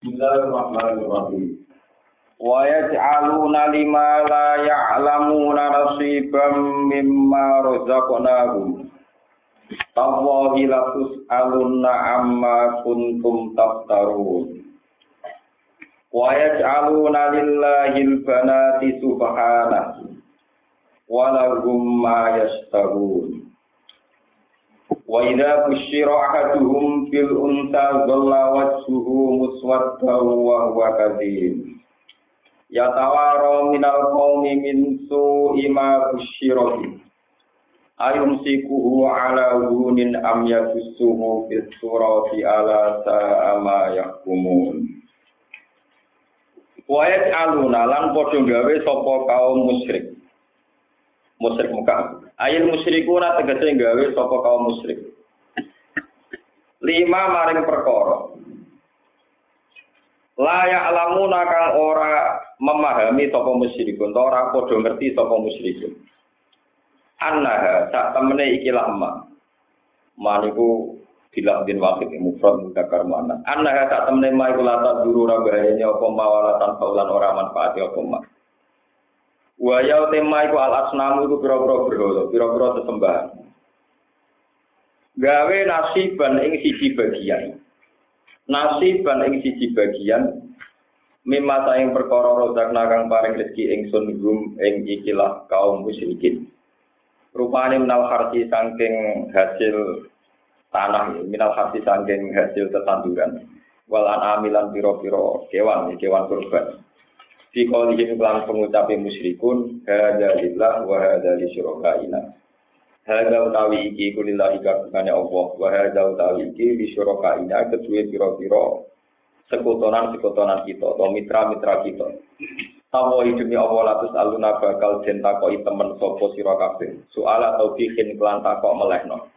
Bismillahirrahmanirrahim. Wa yaj'aluna lima la ya'lamuna nasiban mimma razaqnahum. Tawahi la tus'aluna amma kuntum taftarun. Wa yaj'aluna lillahi al-banati subhanahu. Wa lahum ma yastabun. Wa idza busyira ahaduhum fil unta dhalla wajhuhu muswaddan wa huwa kadhib. Yatawara minal qaumi min su'i ma busyira Ayumsikuhu ala hunin am yadussuhu fis surati ala sa'a ma yahkumun. Wa yaj'aluna lan padha gawe sapa kaum musyrik. Musyrik Mekah. Ayil musyrikuna tegese gawe sapa kaum musyrik. Lima maring perkara. Layak lamuna kang ora memahami sapa musyrikun, ora padha ngerti sapa musyrikun. Annaha sak temene iki lama. Maniku bila bin wakil mufrad mudakar mana. Annaha sak temene ma iku lata duru ra bahayane apa mawalatan faulan ora manfaati apa ma. Wa ya tema iku al asnamu iku pira-pira berhala, pira-pira sesembahan. Gawe nasiban ing siji bagian. Nasiban ing siji bagian mimma saing perkara rozakna kang paring rezeki ingsun gum ing ikilah kaum musyrikin. Rupane minal harti saking hasil tanah, minal harti saking hasil tetanduran. Walan amilan piro-piro kewan, kewan kurban. Di kolihim kelang pengucapi musyrikun, hada lillah wa hada li syurokaina. Hada utawi iki kulillahi kagungannya Allah, wa hada utawi iki li syurokaina kedua piro-piro sekutonan-sekutonan kita, atau mitra-mitra kita. Tawa demi Allah latus aluna bakal den takoi temen sopo sira kabeh. Soal atau bikin kelan takok melehno.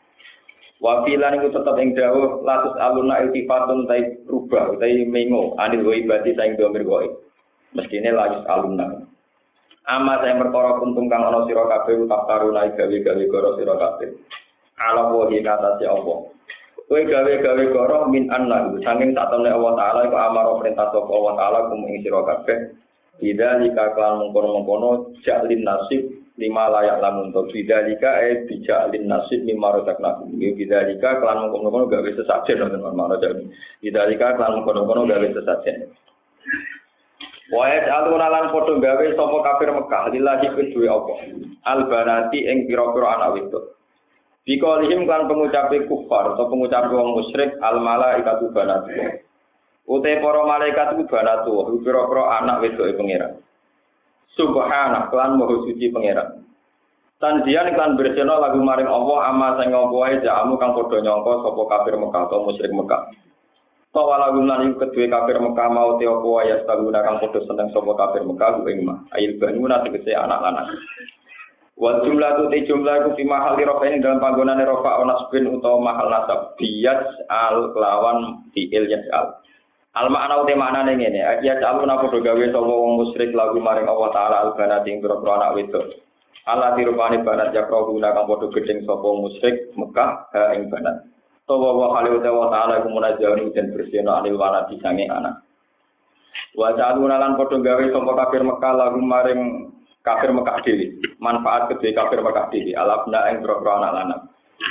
Wa filan iku tetep ing dawuh latus aluna iltifatun tai rubah tai mengo anil ghaibati saing domir gaib. Mestine latus aluna. Ama saya perkara kuntung kang ana sira kabeh utak taruna gawe-gawe karo sira kabeh. Ala wahi kata si Allah. Kowe gawe-gawe karo min saking sak temne Allah taala iku amaro perintah sapa Allah taala kum ing sira kabeh. Bida jika kalian mengkono-mengkono jaklin nasib lima layak lamun to eh bijaklin nasib lima rotak nakum jika kalian mengkono-mengkono gawe sesajen jadi bida jika kalian mengkono-mengkono gawe sesajen Waya jalur lan foto gawe sopo kafir Mekah lillahi kedue apa albanati ing pira-pira anak wedok Bikolihim kan pengucapi kufar atau pengucapi wong musyrik al malaikatu banatu Utai para malaikat itu banatu, pira-pira anak wedoke pangeran. Subhanallah, kelan moho suci pangeran. Tandian iklan berseno lagu maring Allah ama sing wae jamu kang padha nyangka sapa kafir Mekah atau musyrik Mekah. Tawa lagu lan kedue kafir Mekah mau te apa wae astaguna kang padha seneng sapa kafir Mekah ing mah. Ail banuna tegese anak lanang. Wal jumlah tu te jumlah ku fi mahal rofa ini dalam panggonan rofa onas bin utawa mahal nasab bias al kelawan fiil yasal. Al makna uti makna ning ngene, ya calun apa do gawe sapa wong musyrik lagu maring Allah taala al banat ing pira anak wedok. Allah dirupani banat ya kau guna kang padha gedeng sapa musyrik Mekah ing banat. Tawa wa khali uti wa taala iku munajjahun dan bersihna anil wana disange anak. Wa calun lan padha gawe sapa kafir Mekah lagu maring kafir Mekah dhewe. Manfaat gede kafir Mekah dhewe. Alabna ing pira anak lanang.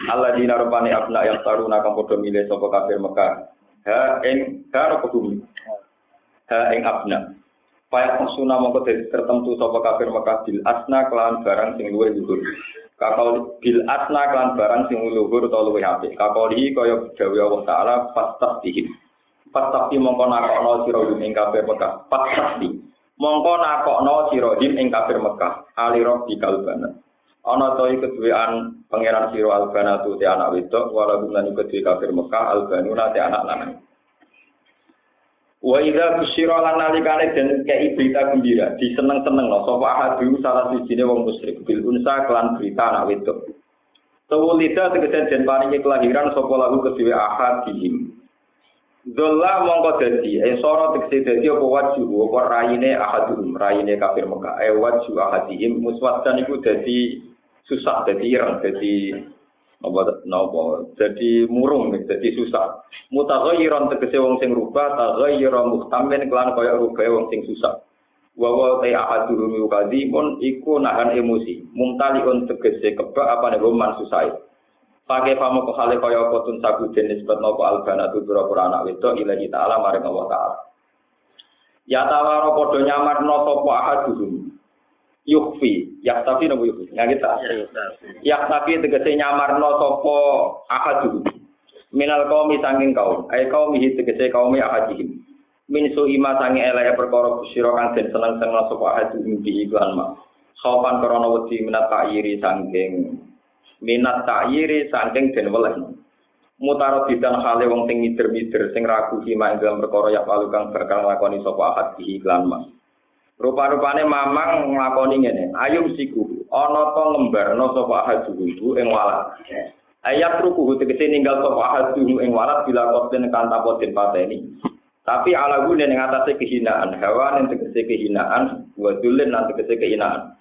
Allah dina rupani abna yang taruna kang padha milih sapa kafir Mekah ha ing apa bumi ha ing abna Paya maksuna mongko dadi tertentu sapa kafir Mekah bil asna kelan barang sing luwih luhur. Kakau bil asna kelan barang sing luhur utawa luwih apik. Kakaulihi kaya gawe Allah taala fastaftihi. Fastafti mongko nakokno sira ing kafir Mekah. Fastafti. Mongko nakokno sira ing kafir Mekah. Aliro di kalbana. ana to keduwean pangeran sira albana tu te anak wedok wala bulan iku kedue kafir Mekah albanuna te anak lanang Wa idza busyira lan nalikane den kei berita gembira, diseneng-seneng lho sapa ahadu salah sijine wong musyrik bil unsa kelan berita anak wedok. Tawulida tegese den paringi kelahiran sapa lagu kedue ahad dihim. Dolla mongko dadi, eh soro tegese dadi apa waju apa raine ahadum, raine kafir Mekah, eh waju ahadihim muswaddan iku dadi susah dadi ireng dadi Napa napa jadi murung jadi susah. Mutaghayyiran tegese wong sing rubah, taghayyira muhtamin kelan kaya rubah wong sing susah. Wa wa ta ahaduhum yuqadimun iku nahan emosi. Mumtaliun tegese kebak apa nek man susah. Pakai pamo ko hale kaya apa tun sabu jenis bet nopo albana tu pura anak wedok ilahi ta'ala maring Allah ta'ala. Ya tawaro padha nyamarno sapa ahaduhum yukfi ya tapi nopo yukfi ya kita ya tapi tegese nyamarno sapa ahadu? Minal kaum sanging kaum. Ai iki tegese kaum ahadihim. Min su ima sange elek perkara kusira kang den seneng-seneng sapa ahadu di iklan ma sopan krana wedi minat ta'yiri sangking minat ta'yiri sangking den weles mutaro bidan hale wong sing mider-mider sing ragu hima ing dalam perkara ya palu kang bakal lakoni sapa ahad di iklan ma Rupa-rupane mamang nglakoni ngene. Ayum siku ana to ngembarno sapa ahadhu ing walat. Ayat ruku tegese ninggal sapa ahadhu ing walat bila koten kanta poten pateni. Tapi ala gune ning atase kehinaan, hawa ning tegese kehinaan, wa dulen nang tegese kehinaan.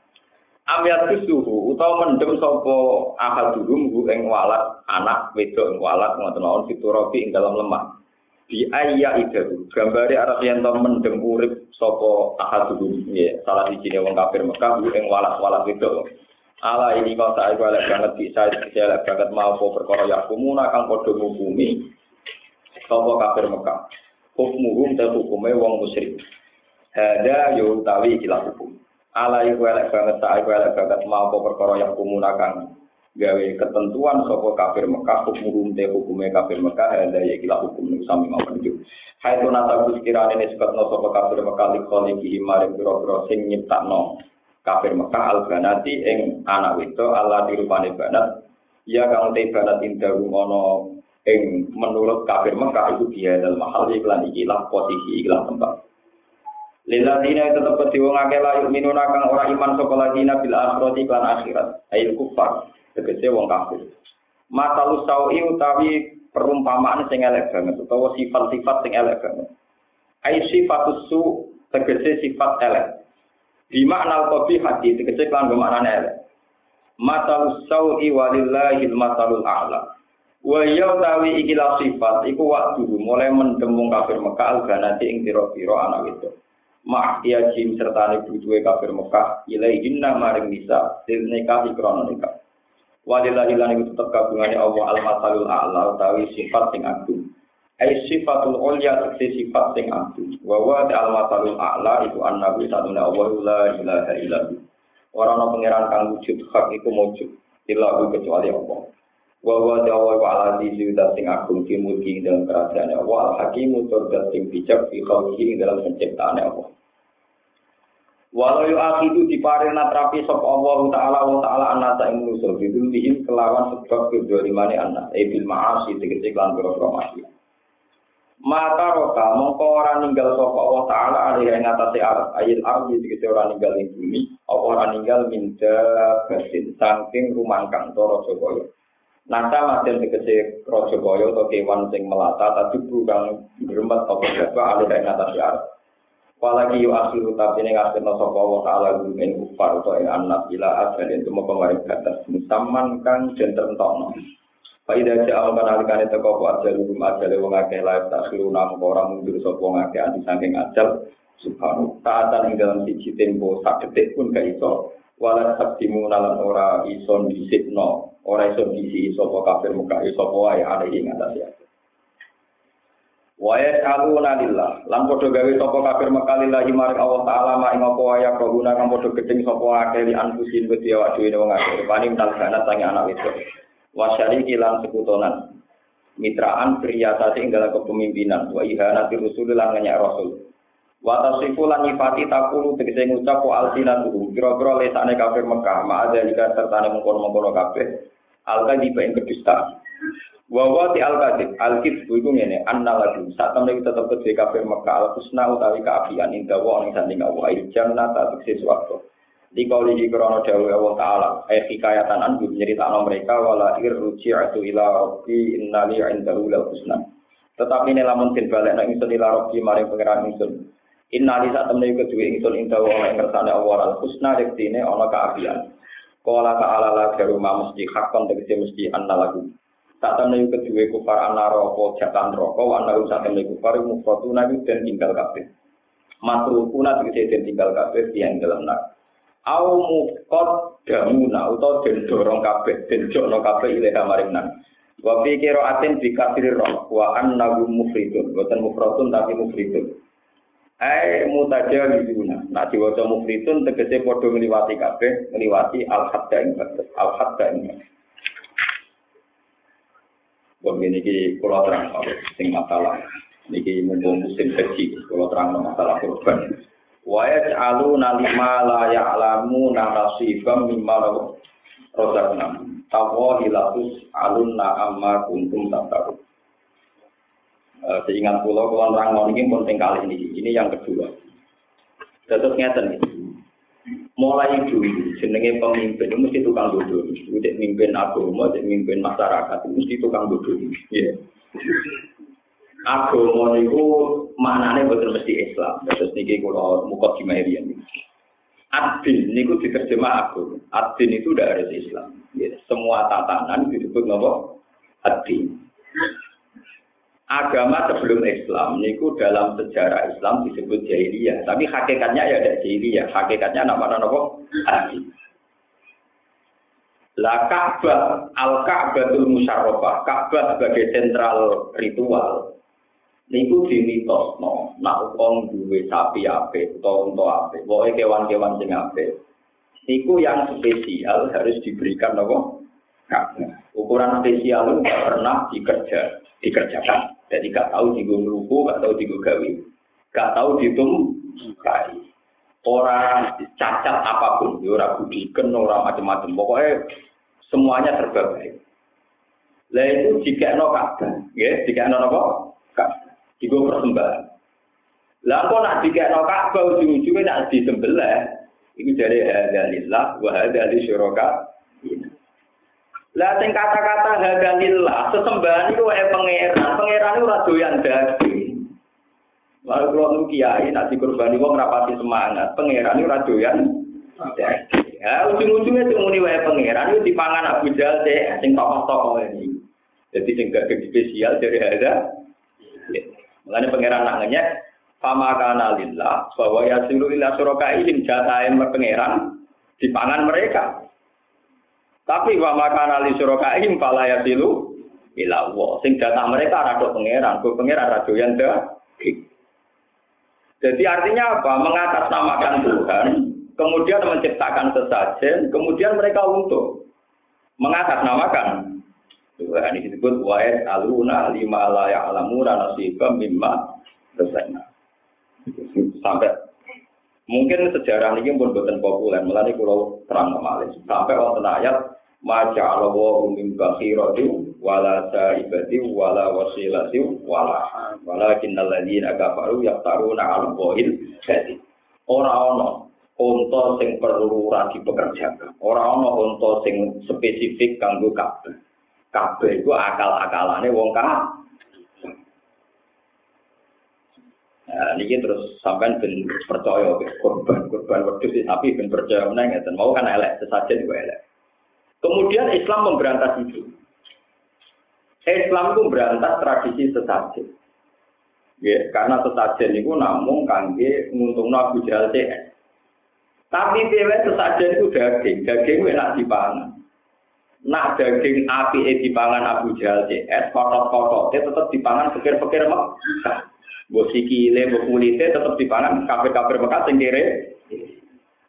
Amyat suhu utawa mendem sapa ahadhu ing walat anak wedok ing walat ngoten mawon ing dalam lemah. Di ayya idahu gambare yen to mendem urip sapa ahadun ya salah siji wong kafir Mekah ing walas-walas itu. Ala ini kau tak elek banget bisa elek banget mau perkara ya kumuna kang padha ngukumi sapa kafir Mekah. Hukmuhum ta hukume wong musyrik. Ada yo utawi ikilah hukum. Ala iku elek banget tak elek banget mau perkara ya kumuna kang gawe ketentuan sapa kafir Mekah hukum te hukume kafir Mekah ada ya kila hukum niku sami mawon itu Hai tu nata sekiranya ini sekat no sapa kafir Mekah likoli kihi maring biro-biro sing nyiptakno kafir Mekah al banati ing anak itu Allah dirupane banat. Ya kang te banat indah rumono ing menurut kafir Mekah itu dia dalam mahal iklan ikilah posisi iklan tempat. Lila dina tetap keti wong akeh layu minuna kang iman sapa ladina bil akhirati lan akhirat ayil kufar tegese wong kafir. Masalu sawi utawi perumpamaan sing elek banget utawa sifat-sifat sing elek banget. Ai sifatus su tegese sifat elek. Di makna kopi hati tegese kan bermakna elek. Masalu sawi walillahi masalul a'la. Wa ya utawi ikilah sifat iku waktu mulai mendemung kafir Mekah al-ganati ing pira-pira anak itu. Mak ya jim serta ne kafir Mekah ilaihinna maring nisa til nikah ikrono nikah. Walillahi lan iku tetep kagungane Allah al masalul a'la utawi sifat sing agung. Ai sifatul ulya tegese sifat sing agung. Wa wa al masalul a'la iku annabi satuna Allah la ilaha illallah. Ora ana pangeran kang wujud hak iku wujud illa kecuali Allah. Wa wa Allah wa ala di sing agung di mulki dalam kerajaan Allah al hakimu tur sing bijak fi khalqi dalam penciptaan Allah. Walau yu akhidu diparing natrapi sop Allah Ta'ala wa Ta'ala anak tak manusia Bidulihim kelawan sebab kedolimani anak. E bil ma'asi tegesi klan biro-biro masih Mata roka mongko ora ninggal sop Allah Ta'ala alih yang ngatasi arah Ayil ardi tegesi ora ninggal ing bumi. Apa ninggal? Minda basin Sangking rumangkang toro jokoyo Nasa maden tegesi rojo koyo atau kewan sing melata Tapi bukan berempat apa jaba alih yang ngatasi arah Apalagi yu akhiru tapi ini ngasih no sopa wa ta'ala guru in kufar atau in anak ila ajal itu mau kemarin batas musaman kang dan terentokno. Faidah ja'al kan alikane teko ku ajal guru ajal wong akeh laif tak siru nam orang mundur sopa wong akeh anti saking ajal. Subhanu taatan ing dalam siji tempo sak detik pun gak iso. Wala sabdimu nalan ora iso disikno ora iso disi sapa kafir muka iso wae ada ing atas ya Wa yas'aluna lillah. Lan padha gawe sapa kafir Mekah lillahi maring Allah taala ma ing apa wae kaguna kang padha gedeng sapa akeh li anfusin wedi awak dhewe wong akeh. Pani mental kana sange anak itu. Wa syariki lan sekutonan. Mitraan priyasati ing dalam kepemimpinan wa ihanati rusul lan ngenyak rasul. Wa tasifu lan nyifati takulu tegese ngucap wa alsinatu kira-kira lesane kafir Mekah ma ada jika sertane mengkono-mengkono kabeh. Alka diba ing kedustaan. Wawa ti al kadib al kidbu iku ngene anna lagi saat temen tetep kedhe kafir Mekah. Al husna utawi kaafian ing dawa ning sanding Allah. Il jannah ta tekse swarga. Di kauli di krono dawuh Allah taala ayat hikayatan an nyeritakno mereka wala ir ruji'atu ila rabbi innali indahu lal husna. Tetapi ini lamun tin balekno ingsun ila rabbi maring pangeran ingsun innali saat temen iki kedhe ingsun ing dawa ing kersane Allah al husna rektine ana kaafian Kala ta'ala la garuma mesti hakon tegese mesti anna lagu. Tak temen kedua kufar anna roko jatan roko wa anna rusak temen kufar mufrotuna itu dan tinggal kabeh. Matrukuna tegese dan tinggal kabeh yang dalam nak. Au mufkot damuna utawa den dorong kabeh den jokno kabeh ilaha maring nang. Wa fi qira'atin bi kasri ra wa annahu mufridun, boten mufradun tapi mufridun. Ai mutajawizuna. Nah diwaca mufridun tegese padha ngliwati kabeh, ngliwati al-hadda ing batas, al-hadda ing Wong iki kula terang sing masalah. Niki mumpung musim haji, kula terang masalah korban. Wa yaj'alu nalima la ya'lamu nasibam mimma rozakna. Tawa hilatus alunna amma kuntum tabaru. Uh, seingat pulau kalau orang ini penting kali ini. Ini yang kedua. Terus ngeten. Mulai dulu jenenge pemimpin mesti tukang bodoh. Udah mimpin agama, udah mimpin masyarakat, mesti tukang bodoh. Yeah. Agama niku maknane boten mesti Islam. Terus niki kula muka ini. Adin niku diterjemah agama. Adin itu udah harus Islam. Ya, semua tatanan disebut nopo adin. Agama sebelum Islam niku dalam sejarah Islam disebut jahiliyah, tapi hakikatnya ya ada jahiliyah. Hakikatnya nama nopo adin. La Ka'bah, Al Ka'batul Musyarrafah, Ka'bah sebagai sentral ritual. Niku dimitosno, nak wong duwe sapi ape utawa unta ape, pokoke kewan-kewan sing ape. Niku yang spesial harus diberikan? Ka'bah. Ukuran spesial itu pernah dikerja, dikerjakan. Jadi gak tahu di ruku, gak tahu di gawe, gak tahu ditum kai. Orang cacat apa pun, ya orang budikan, orang macam-macam. Pokoknya semuanya serba baik. Lah itu jika no kata, ya, jika no apa? Kata, jika persembahan. Lah kok nak jika no kata, ujung-ujungnya nak disembelih, Iku dari hadalillah wa hadali syuraka. Lah sing kata-kata hadalillah sesembahan itu wae pangeran. Pangeran ora doyan daging. Lalu kalau nu kiai nak dikurbani wong rapati semangat, pangeran itu doyan Ya, ujung-ujungnya cuma muni wae pangeran itu dipangan Abu Jahal teh sing tokoh-tokoh ini. Jadi sing gak spesial dari ada. Mengenai pangeran nak ngenyek, Fama kana lillah bahwa yasilu ila surakaihim jatahe pangeran di pangan mereka. Tapi wa makana li surakaihim fala yasilu ila Allah. Sing jatah mereka rada pangeran, ku pangeran rada yang Jadi artinya apa? Mengatasnamakan Tuhan, kemudian menciptakan sesajen, kemudian mereka untuk mengatasnamakan Tuhan. Ini disebut wa'id aluna lima la ya'lamuna nasibam mimma resena sampai mungkin sejarah ini pun bukan populer. Malah ini kalau terang kemarin sampai wonten ayat maja Allah min bakhirati wala saibati wala wasilati wala wala kinnal ladzina kafaru yaftaruna 'ala Allahil jadi ora ono unta sing perlu ora dipekerjakan ora ono unta sing spesifik kanggo kabeh. Kabeh iku akal-akalane wong kafir Nah, ini terus sampai ben percaya korban korban sih tapi ben percaya menang ya mau kan elek sesajen gue elek. Kemudian Islam memberantas itu. Islam itu memberantas tradisi sesajen. Ya, karena sesajen itu namun kangge nguntung Abu Jahal CS. Tapi pilih sesajen itu daging, daging enak dipangan. Nah daging api dipangan Abu Jahal CS, kotot-kototnya tetap dipangan pikir-pikir mak. Mbok sikile, mbok kulite tetap dipangan kafir-kafir Mekah sing kere.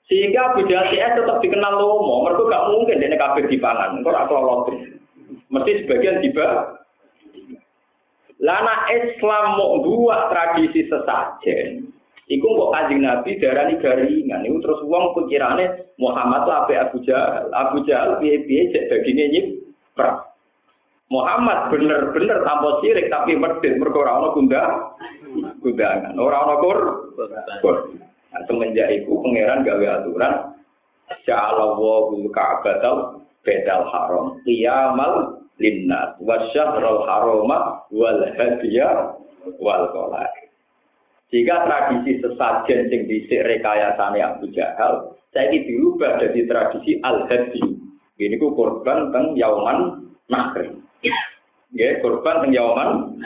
Sehingga Abu Jahal tetap dikenal lomo, mereka gak mungkin dene kafir dipangan, engko ora kelolot. Mesti sebagian tiba. Lana Islam mau buat tradisi sesajen. Iku kok kanjeng Nabi darani garingan. Iku terus wong pikirane Muhammad lah Abu Jahal. Abu Jahal piye-piye cek dagingnya. Muhammad bener-bener tanpa sirik tapi medit mergo ana gunda gundangan. Ora ana kur. Nah, semenjak iku pangeran gawe aturan Ja'ala wa bil ka'batal bedal haram qiyamal linnas wa syahrul harama wal hadiya wal qalai. Jika tradisi sesajen sing dhisik rekayasane Abu Jahal, saiki dirubah jadi tradisi al-hadi. Ini ku korban teng Yauman Nahr. Nggih, korban teng Yauman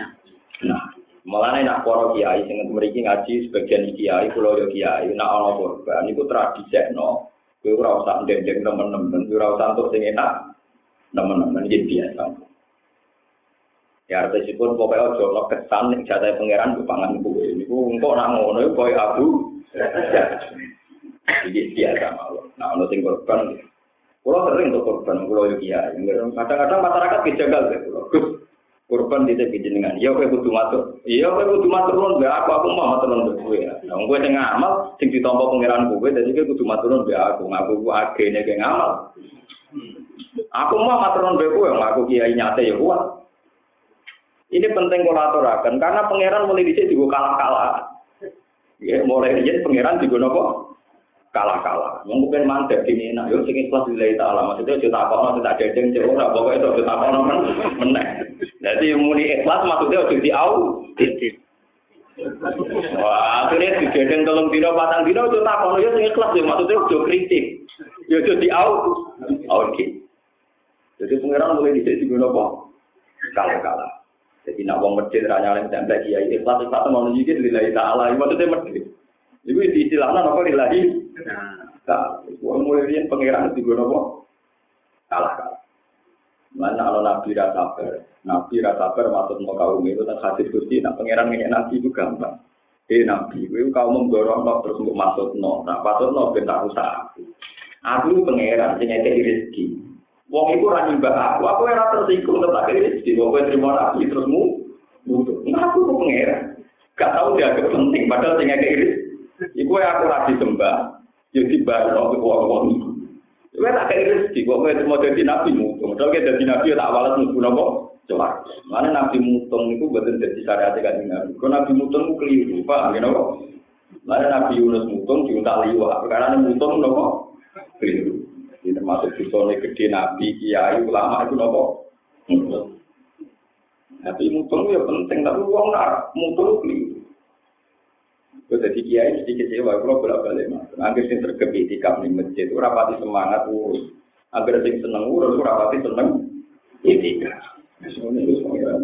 Nah, Mulane nak para kiai sing mriki ngaji sebagian kiai kula yo kiai nak ana korban niku tradisekno kowe ora usah ndendeng temen-temen ora usah entuk sing enak temen-temen iki biasa. Ya artisipun pokoknya ojo lo kesan ning jatah pangeran ku pangan kowe niku engko nak ngono koyo abu. Iki biasa mawon. Nah ono sing korban. Kulo sering untuk korban kulo yo kiai. Kadang-kadang masyarakat kejagal ya kulo. Korban di tepi jenengan. Iya kowe kudu matur. Iya kowe kudu matur nuwun aku aku mau matur nuwun kowe. Nah kowe sing ngamal sing ditampa pangeran kowe dadi kowe kudu matur nuwun aku. Ngaku ku agene ke ngamal. Aku mau matur nuwun kowe ngaku kiai nyate ya kuat. Ini penting kalau aturakan karena pangeran mulai dicek juga kalah-kalah. Ya, mulai dicek pangeran juga nopo kalah-kalah. Mungkin mandek ini, nah, yuk sing ikhlas lillahi ta'ala. Maksudnya juta apa, maksudnya ada yang cek ora, pokoknya itu apa, men, meneh. Jadi muni ikhlas maksudnya udah di au. Wah, akhirnya digedeng tolong dino, patang dino, itu tak kono, ya sing ikhlas ya, maksudnya udah kritik. Ya udah di au. Oke. Jadi pangeran mulai dicek juga nopo kalah-kalah. Jadi nak wong masjid ra nyalem tembak kiai ikhlas ikhlas mau nunjukin lillahi ta'ala. Maksudnya masjid. Iku di istilahnya apa lillahi Nah, wong mulai riyen pangeran digono apa? Kalah kalah. Mana kalau nabi rasa sabar, nabi rasa sabar maksud mau kaum itu tak hadis gusti, nah pangeran ini nabi itu gampang. Eh nabi, itu kau mendorong no terus untuk masuk no, nah masuk no bentar usaha aku. Aku pangeran, ngekei rezeki. Wong itu ra nyembah aku, aku ora tersinggung tetapi rezeki, wong kowe terima nabi terus mu butuh. Nah aku pangeran. Gak tahu dia penting, padahal ngekei rezeki. Iku aku ra disembah, jadi baru waktu wong-wong itu. Kowe tak kei rezeki, kok kowe mau dadi nabi mutung. Padahal kowe dadi nabi tak walas mlebu napa? Coba. Mana nabi mutung itu betul dadi syariat kan nabi. Kok nabi mutung ku keliru, paham ya napa? Mana nabi Yunus mutung diuntak liwat. Perkara mutung napa? Keliru. Ini termasuk disone gede nabi, kiai, ulama itu? Mutung. Tapi mutung ya penting, tapi uang nak mutung keliru. Gue jadi kiai mesti kecewa, kalau bolak balik mas. Angger sing tergepi di nih masjid, ora rapati semangat urus. Angger sing seneng urus, ora rapati seneng itikaf. Semuanya itu semuanya.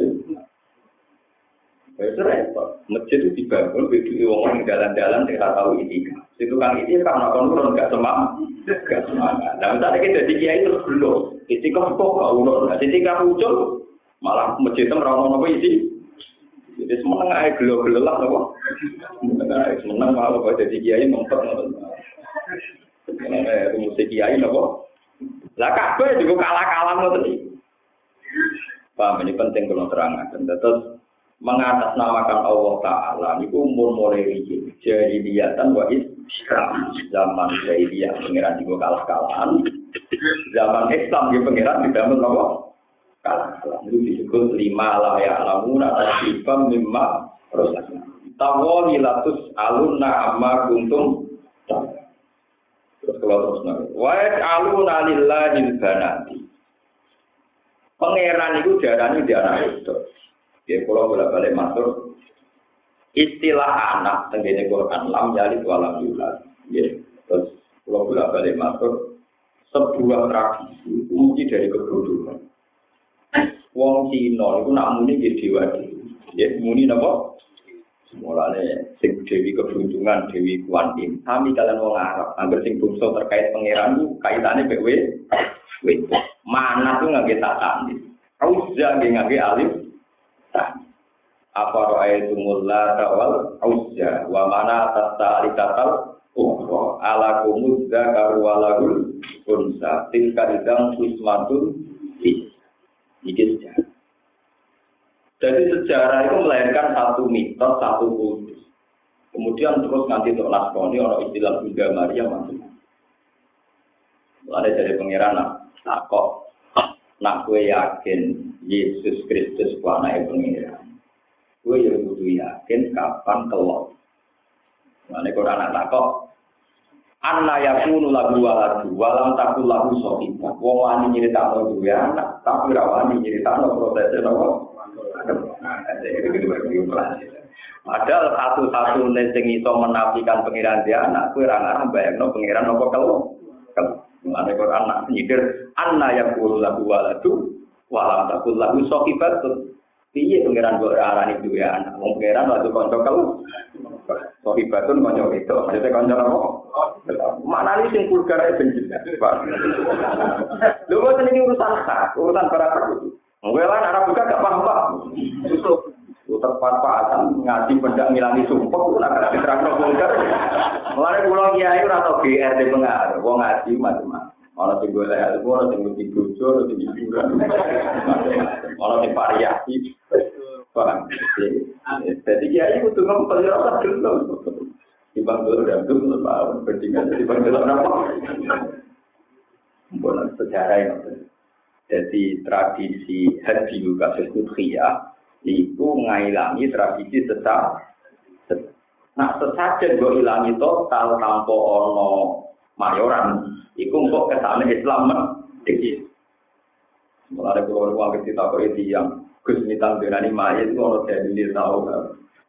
Ya repot. Masjid itu dibangun begitu orang jalan-jalan tidak tahu itikaf. Situ kan itu karena kon urun gak semangat, gak semangat. Nah misalnya kita jadi kiai terus belum, itikaf kok gak urun. Nah itikaf muncul, malah masjid itu merawat apa isi. Jadi semeneng aja gelo-gelo lah, apa? Semeneng aja, semeneng kalau kau jadi kiai ngotot. Semeneng aja musik kiai, apa? Lah kabeh juga kalah-kalah ngotot nih. Paham ini penting kalau terangkan. Terus mengatasnamakan Allah Taala itu umur mulai. Jadi liatan wa Islam zaman jahiliyah pengiran juga kalah-kalahan. Zaman Islam dia pengiran tidak apa? kalah-kalah. Itu disebut lima lah ya lamuna tasifam mimma prosesnya. Tawali latus alunna amma kuntum Terus kalau terus nanti. Wa aluna lillahi banati. Pangeran itu diarani di anak itu. Ya kalau boleh balik masuk istilah anak tenggine Quran lam yalid walam yulad. Ya, terus kalau boleh balik masuk sebuah tradisi uji dari kebodohan. wong Cina iku nak muni nggih dewa dewi. muni napa? Mulane sing dewi keberuntungan, dewi kuan tim. Kami kalian wong Arab, anggar sing bungsu terkait pangeran kaitane kaitannya BW. Mana tuh nggak kita tanding? Auzza nggih nggih alif. Apa roa e itu mulla tawal auzza wa mana tata ukhra umro ala kumudza karu ala gul unsa tilka idang ismatun ini sejarah. Jadi sejarah itu melahirkan satu mitos, satu kultus. Kemudian terus nanti untuk naskoni orang istilah Bunda Maria masuk. Ada dari pangeran nak kok nak gue yakin Yesus Kristus anak pangeran. Gue yang butuh yakin kapan kelot. Mana Quran anak kok Anna yakunu lagu waladu walam takul lagu sohiba. Wong wani nyeritakno duwe anak, tapi ra wani nyeritakno prosesnya nopo. Padahal satu-satu sing iso menafikan pengiran dia anak, kue orang bayang no pengiran nopo kalau Mengenai Quran nak nyikir, anna yang kulu lagu waladu, walam takul lagu sohibatun. Piye pengiran gue arani dua anak, pengiran waktu konco kalau sohibatun konco itu, maksudnya konco apa? Mana nih sing itu jelas, Pak. Lu ini urusan hak, urusan para itu. Gue lah arah buka gak paham pak. Terpat-patan ngaji pendak ngilangi sumpah, itu nak diterang vulgar. Mulai pulau kiai ora tau GR di pengaruh, wong ngaji macam-macam. Ono sing golek ilmu, ono sing mesti bojo, ono sing hiburan. Ono sing variasi. Paham? Jadi kiai kudu ngomong kalau ora gelo. Timbang dulu dan dulu tahun berdingan timbang dulu apa? Bukan sejarah yang jadi tradisi haji kasus udhiyah itu ngailangi tradisi sesat. Nah, sesajen gue ilangi total tanpa ono mayoran, itu kok ke sana Islam dikit. Mulai kalau uang kita itu yang Gus berani mayat itu ono jadi tahu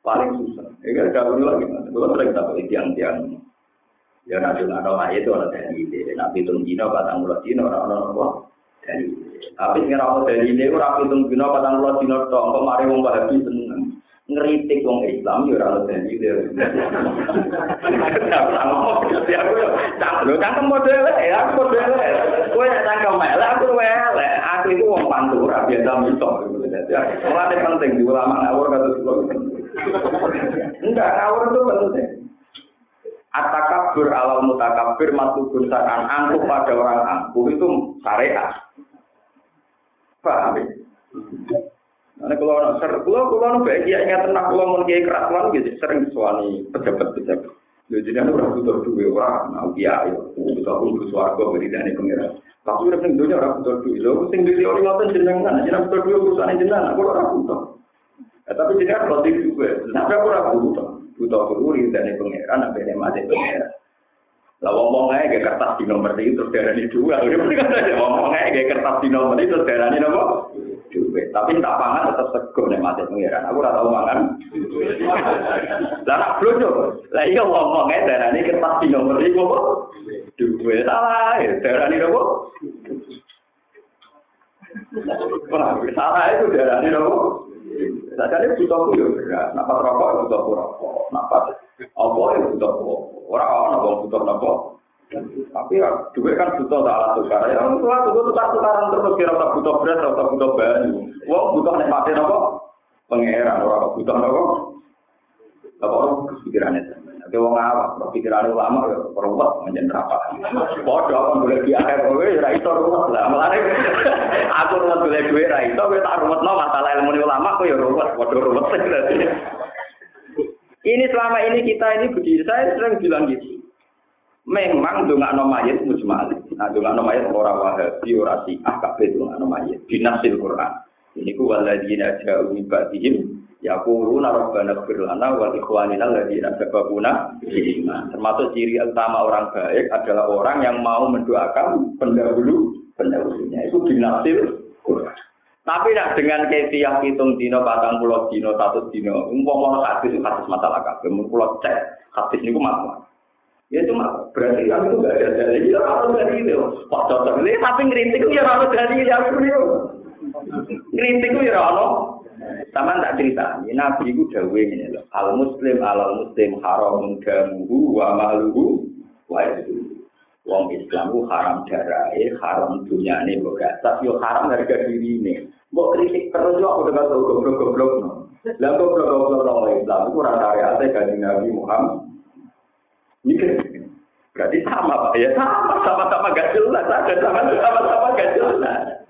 paling susah. Ya kan kalau lagi, kalau sering tahu tiang-tiang. Ya nanti mayat itu ono jadi nabi tunggino batang mulut dino orang-orang apa? Dari tapi mau dari ini ora pitung dina patang puluh dina tok. Kok mari wong Wahabi seneng? Ngeritik wong Islam ya ora dari ini Lho cangkem model ya aku model kowe nek cangkem elek aku elek. Aku itu wong pantura biasa mitok. Mulai penting ulama ngawur kata Enggak, ngawur itu penting. Atakabur alam mutakabir matubun sakan angkuh pada orang angkuh itu syariat. Paham ya? Karena kalau nak ser, kalau nak baik ya ingat tenang kalau mau kiai kerasuan gitu sering suami pejabat pejabat. Jadi anu ora butuh duwe ora mau kiai, butuh kudu swarga beri dane pengiran. Tapi udah ning dunya ora butuh duwe. Lho sing duwe ora ngoten jenengan, jenengan butuh duwe urusane jenengan, aku ora butuh. Ya, tapi jenengan kalau juga, tapi aku ora butuh. Butuh kudu dane pengiran, ambene mati pengiran. Lah wong ae gak kertas di nomor itu terus darani dua. Wong ae gak kertas di nomor itu terus darani nopo? Duit. Tapi tak pangan tetap sego nek mati pengiran. Aku ora tau mangan. Lah nak blojo. Lah iya wong ae darani kertas di nomor itu apa? Duit. Salah, darani nopo? Salah itu darani nopo? Sakjane butuh ku yo beras, napa rokok butuh rokok, napa apa ya butuh apa. Ora ana wong butuh napa. Tapi ya kan butuh tak alat tukar. Ya butuh tukar tukaran terus kira tak butuh beras atau butuh banyu. Wong butuh nek mati napa? Pangeran ora butuh napa? Apa orang kepikirannya Tapi wong awak, pikiran ulama ya peruwet menjadi apa? Bodoh kan boleh di akhir kowe ruwet lah. Mulane aku ruwet boleh duwe ra itu kowe tak ruwetno masalah ilmu ulama ya ruwet, bodoh ruwet. Ini selama ini kita ini begini, saya sering bilang gitu. Memang dongakno mayit mujmal. Nah dongakno mayit ora wahabi ora syiah kabeh dongakno mayit. Binasil Quran. Ini ku waladina ja'u min ba'dihim Yaquluna rabbana ighfir lana wa ikhwanina alladziina sabaquna iman. Termasuk ciri utama orang baik adalah orang yang mau mendoakan pendahulu pendahulunya. Itu binasil Quran. Tapi nak dengan kefiah hitung dino, patang pulau dino, satu dino, umpama hadis itu hadis masalah kabeh, pulau cek hadis niku masalah. Ya cuma berarti kan itu gak ada dalil, ya harus dari itu. Pak cocok ini, tapi ngerintik ya harus dari yang itu. Ngerintik ya harus sama tak cerita, Nabi itu dawe ini loh. Al muslim al muslim haram damuhu wa maluhu wa itu. Wong Islam itu haram darahnya, haram dunia ini tapi yo haram harga diri ini. Mbok kritik terus yo aku dengar tahu goblok-goblok no. Lah goblok-goblok orang Islam itu rata rata kaji Nabi Muhammad. Mikir, berarti sama pak ya sama sama-sama gak jelas, ada sama-sama gak jelas.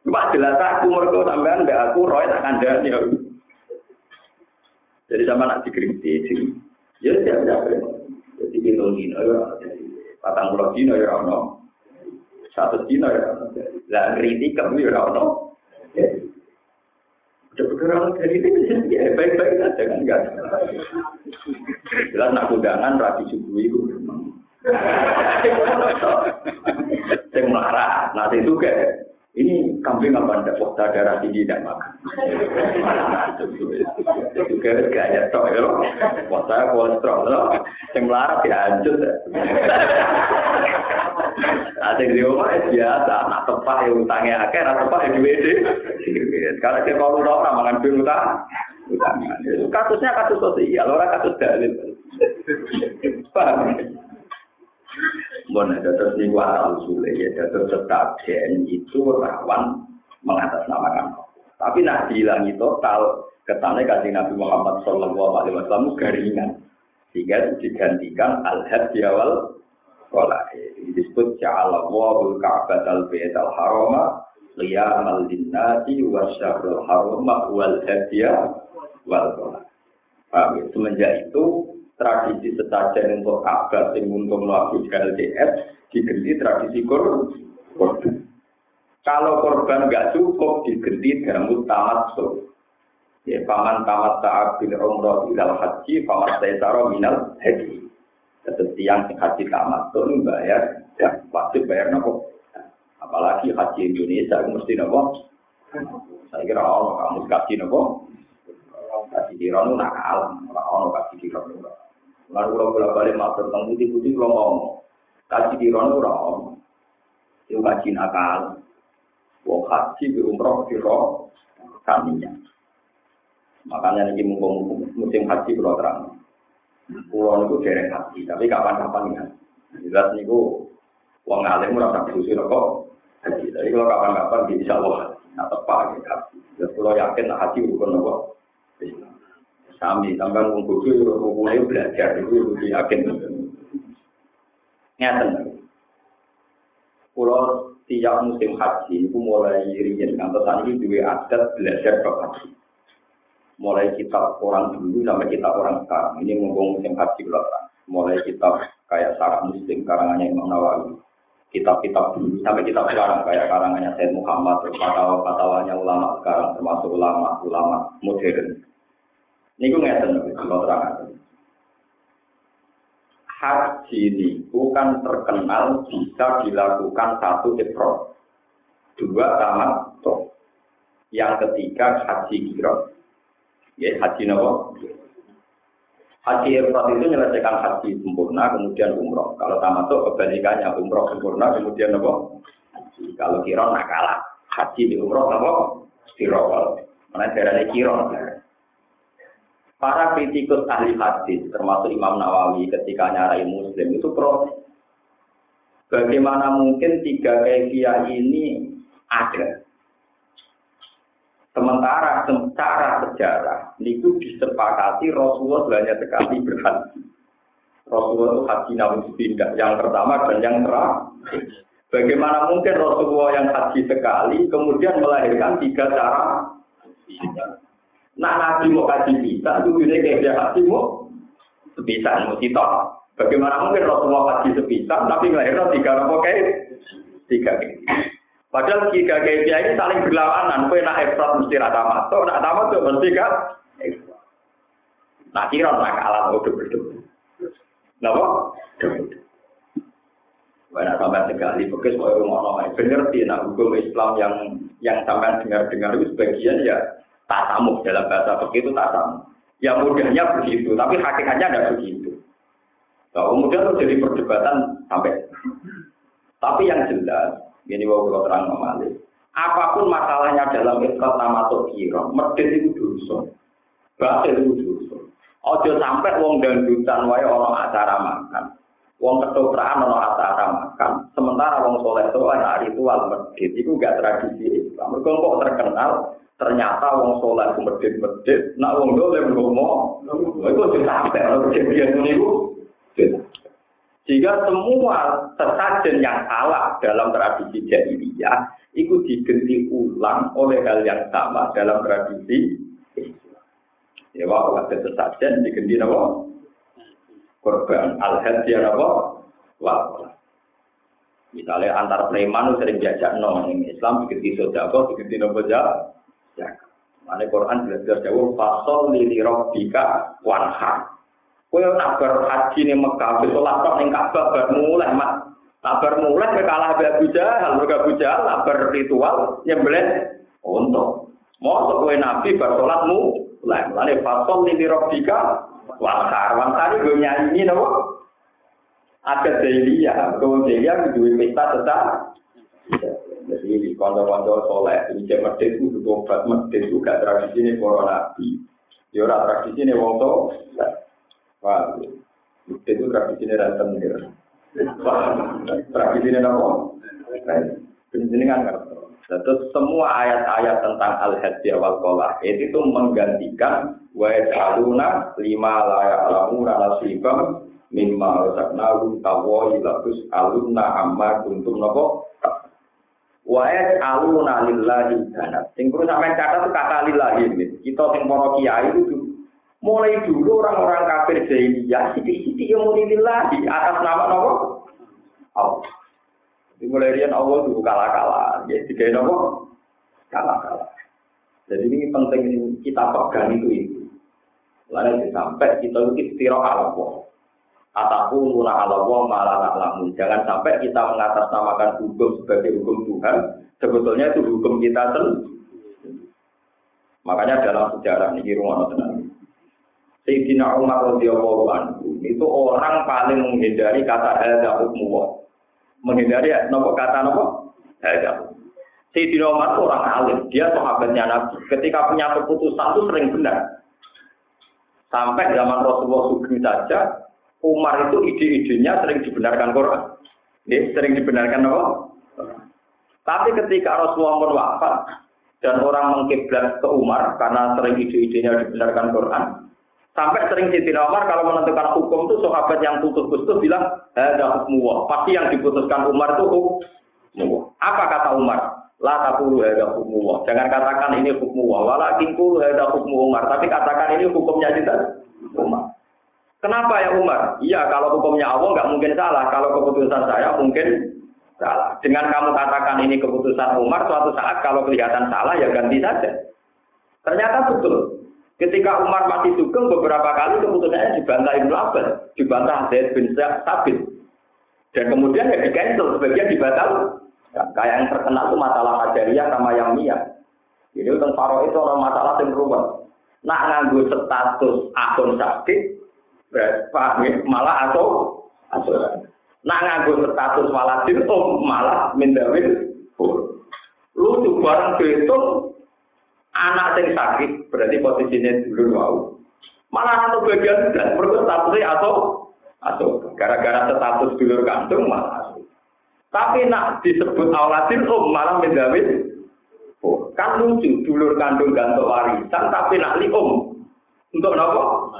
Cuma jelas aku mereka sampean mbak aku roy tak kandani. Jadi sama nak dikritik, ya tidak tidak. Jadi kita dino ya, patang pulau dino ya ono, satu dino ya. Lah kritik kamu ya ono. Udah bergerak dari itu ya baik-baik saja kan enggak. Jelas nak undangan rapi subuh itu memang. Saya marah, nanti juga ini kambing apa ndak wah darah tinggi tidak makan. Juga gaya tok ya loh. Saya kolesterol loh. Yang melarat ya hancur. Ada di rumah biasa, nak tepak ya utangnya akhir, nak tepak ya duit Sekarang kita kalau orang makan duit utang, kasusnya kasus sosial, orang kasus dalil. Paham? Bon, terus ini asal sulit ya, terus sebagian itu rawan mengatasnamakan Tapi nak dihilangi total, kesannya kasih Nabi Muhammad Shallallahu Alaihi Wasallam garingan, sehingga digantikan al-had di awal sekolah. Disebut Ja'ala wa'ul ka'bat al-bayt al-harama liyamal linnati wa syahrul harama wal hadiya wal kolah. Ya? Semenjak itu tradisi sesajen untuk Ka'bah sing untuk melakukan LDS diganti tradisi korban. Kalau korban nggak cukup diganti dalam tamat so. Ya, paman tamat taat bil umroh ilal haji, paman taisaro minal haji. Seperti yang haji tamat tuh bayar, ya wajib bayar nopo. Apalagi haji Indonesia mesti nopo. Saya kira orang kamu kasih nopo. Kasih diron nakal, orang kasih diron Lalu kalau bolak balik matur tentang putih-putih kalau ngomong, kaji di rono rom, itu kaji nakal, wong haji di umroh di roh kaminya. Makanya ini mumpung musim haji kalau terang. Pulau itu derek haji, tapi kapan-kapan ya. Jelas niku wong alim ora tak susu kok. Tapi kalau kapan-kapan bisa Allah nah tepat haji. Terus kalau yakin haji bukan nopo. Sami, tambah wong bodoh belajar itu lebih yakin. Ngeten. Pulau tiap musim haji itu mulai riyen ngantos ini dua adat belajar bab haji. Mulai kitab orang dulu sampai kitab orang sekarang. Ini ngomong musim haji belakang. Mulai kitab kayak Sarah Muslim karangannya Imam Nawawi. Kitab-kitab dulu sampai kitab sekarang kayak karangannya Said Muhammad, terus fatwa-fatwanya ulama sekarang termasuk ulama-ulama modern Niku ngeten kalau terang. Haji niku kan terkenal bisa dilakukan satu ifrod, dua tamat toh. Yang ketiga haji kirot. Ya haji nopo. Haji ifrod itu menyelesaikan haji sempurna kemudian umroh. Kalau tamat toh kebalikannya umroh sempurna kemudian nopo. Kalau kirot nak kalah. Haji di umroh nopo. Kirot. Mana daerahnya kirot. Para kritikus ahli hadis, termasuk Imam Nawawi ketika nyarai Muslim itu protes. Bagaimana mungkin tiga kefiah ini ada? Sementara secara sejarah itu disepakati Rasulullah banyak sekali berhaji. Rasulullah itu haji namun pindah yang pertama dan yang terakhir. Bagaimana mungkin Rasulullah yang haji sekali kemudian melahirkan tiga cara Nah nabi mau kaji bisa, itu ini kayak dia haji mau sebisa, mau kita. Bagaimana mungkin Rasulullah kaji sebisa, tapi melahirkan tiga nopo kayak tiga. Padahal tiga kayak ini saling berlawanan. Kue nak efrat mesti rata masuk, nak tamat tuh mesti kan. Nah kira nak kalah udah betul. Napa? Banyak sampai sekali, bekas mau nama. Bener sih, nah hukum Islam yang yang sampai dengar-dengar itu sebagian ya tasamu dalam bahasa begitu tasamu. Ya mudahnya begitu, tapi hakikatnya tidak begitu. Nah, kemudian itu jadi perdebatan sampai. Tapi yang jelas, ini mau kalau terang memalik. Apa pun masalahnya dalam ikhlas nama kira, medit itu dosa. Batil itu dosa. Ojo sampai wong dangdutan wae orang acara makan. Wong ketoprak ono acara makan. Sementara wong soleh soleh ritual medit itu gak tradisi Islam. Kok terkenal ternyata wong soleh ku medit-medit, nak wong dolim ngomo, itu sudah sampai kalau kejadian ini Jika semua sesajen yang salah dalam tradisi jahiliyah itu diganti ulang oleh hal yang sama dalam tradisi. Ya, wah, ada sesajen diganti apa? Korban al-hadiyah apa? Wah, Misalnya antar preman sering diajak no, Islam diganti sodako, diganti nopo jahat zakat. Mana Quran jelas-jelas jauh fasol lili robbika wanha. Kue nak berhaji nih Mekah, besok lapor nih Ka'bah bermulai mat Kabar mulai ke kalah Abu Jahal, mereka Abu Jahal kabar ritual nyembelih untuk. Mau kowe nabi bar salatmu mulai mulai fasol di robika wakar wakar gue nyanyi ada Delia, kalau Delia dua pesta tetap. Jadi konco-konco soleh, ini cek medit itu obat medit itu gak tradisi ini para nabi. Ya ora tradisi ini wong to. Wah, medit itu tradisi ini ranten ya. Tradisi ini apa? Ini kan Terus semua ayat-ayat tentang al-hadiyah wal kolah itu menggantikan wa yaj'aluna lima la ya'lamuna nasibam mimma razaqnahu tawa ilatus alunna amma kuntum napa wa yaj'aluna lillahi kanat sing perlu sampean kata lillahi kita sing para kiai itu mulai dulu orang-orang kafir jahiliyah sithik-sithik yang muni lillahi atas nama napa Allah Dimulai rian Allah itu kalah-kalah, ya tiga nopo kalah-kalah. Jadi ini penting kita pegang itu itu. Lalu sampai kita istirahat ala Allah. Ataku mula ala Allah malah lamun. Jangan sampai kita mengatasnamakan hukum sebagai hukum Tuhan. Sebetulnya itu hukum kita sendiri. Makanya dalam sejarah ini rumah tenang. Sayyidina Umar radhiyallahu anhu itu orang paling menghindari kata ada hukum menghindari nopo kata nopo ada. Sayyidina Umar itu orang alim, dia sahabatnya Nabi. Ketika punya keputusan itu sering benar. Sampai zaman Rasulullah Sugeng saja, Umar itu ide-idenya sering dibenarkan Quran. Ya, sering dibenarkan apa? Tapi ketika Rasulullah pun dan orang mengkiblat ke Umar karena sering ide-idenya dibenarkan Quran, Sampai sering Siti Umar kalau menentukan hukum itu sahabat yang putus-putus bilang ada hukum Pasti yang diputuskan Umar itu hukum. Apa kata Umar? La takulu ada hukum Jangan katakan ini hukum Walakin kulu ada hukum Umar. Tapi katakan ini hukumnya kita Umar. Kenapa ya Umar? Iya kalau hukumnya Allah nggak mungkin salah. Kalau keputusan saya mungkin salah. Dengan kamu katakan ini keputusan Umar, suatu saat kalau kelihatan salah ya ganti saja. Ternyata betul. Ketika Umar masih sugeng beberapa kali keputusannya dibantah Ibnu Abbas, dibantah Zaid bin Sabit. Dan kemudian ya di cancel, sebagian dibatal. Ya, kayak yang terkenal itu masalah Hajariyah sama yang Mia. Jadi tentang Faro itu orang masalah yang rumah. Nak nganggu status akun sakit, berarti malah atau atau nak nganggu status waladin, oh malah mindawin. Lu tuh barang betul Anak sing sakit berarti posisinya dulu mau. Malah satu bagian dan perlu statusnya atau atau gara-gara status dulur kandung malah Tapi nak disebut aulatin um malah menjamin oh, kan lucu dulur kandung gantung warisan tapi nak li um untuk nopo?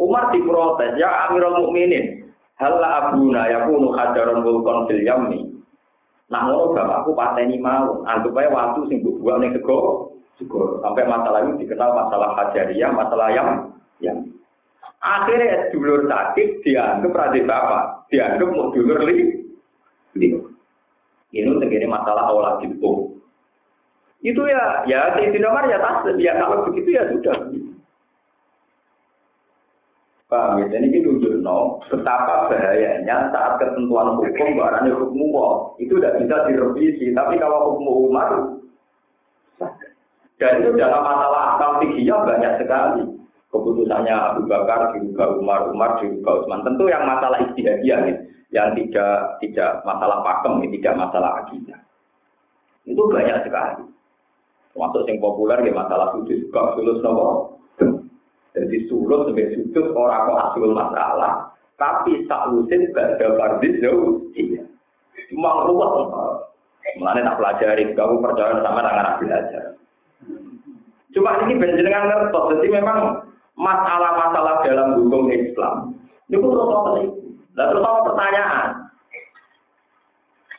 Umar diprotes ya Amirul Mukminin hal abuna yakunu hajaron vulkon fil yammi Nah, ngono bapakku pateni mau, anggap ae waktu sing mbok buang ning sego Sampai masalah ini dikenal masalah hajariyah, masalah yang yang akhirnya dulur sakit dianggap radhi bapak, dianggap mau dulur li. Ini segini masalah awal itu. Itu ya, ya di Umar ya tas, ya kalau begitu ya sudah. Paham ya? Jadi ini no, betapa bahayanya saat ketentuan hukum, barangnya hukum itu tidak bisa direvisi. Tapi kalau hukum Umar, dan itu dalam masalah akal fikihnya banyak sekali. Keputusannya Abu Bakar, juga Umar, Umar, juga Utsman. Tentu yang masalah istihadiyah, nih, yang tidak tidak masalah pakem, tidak masalah akidah. Itu banyak sekali. Termasuk yang populer ya masalah sudut juga sulus nopo. Jadi sulus sebagai sudut orang kok hasil masalah. Tapi salusin gak ada fardis jauh. Iya. Cuma ruwet. Mulanya tak pelajari, kamu percaya sama dengan belajar. Cuma ini benjenengan ngertos, jadi memang masalah-masalah dalam hukum Islam terus apa sih? Nah, terus apa pertanyaan?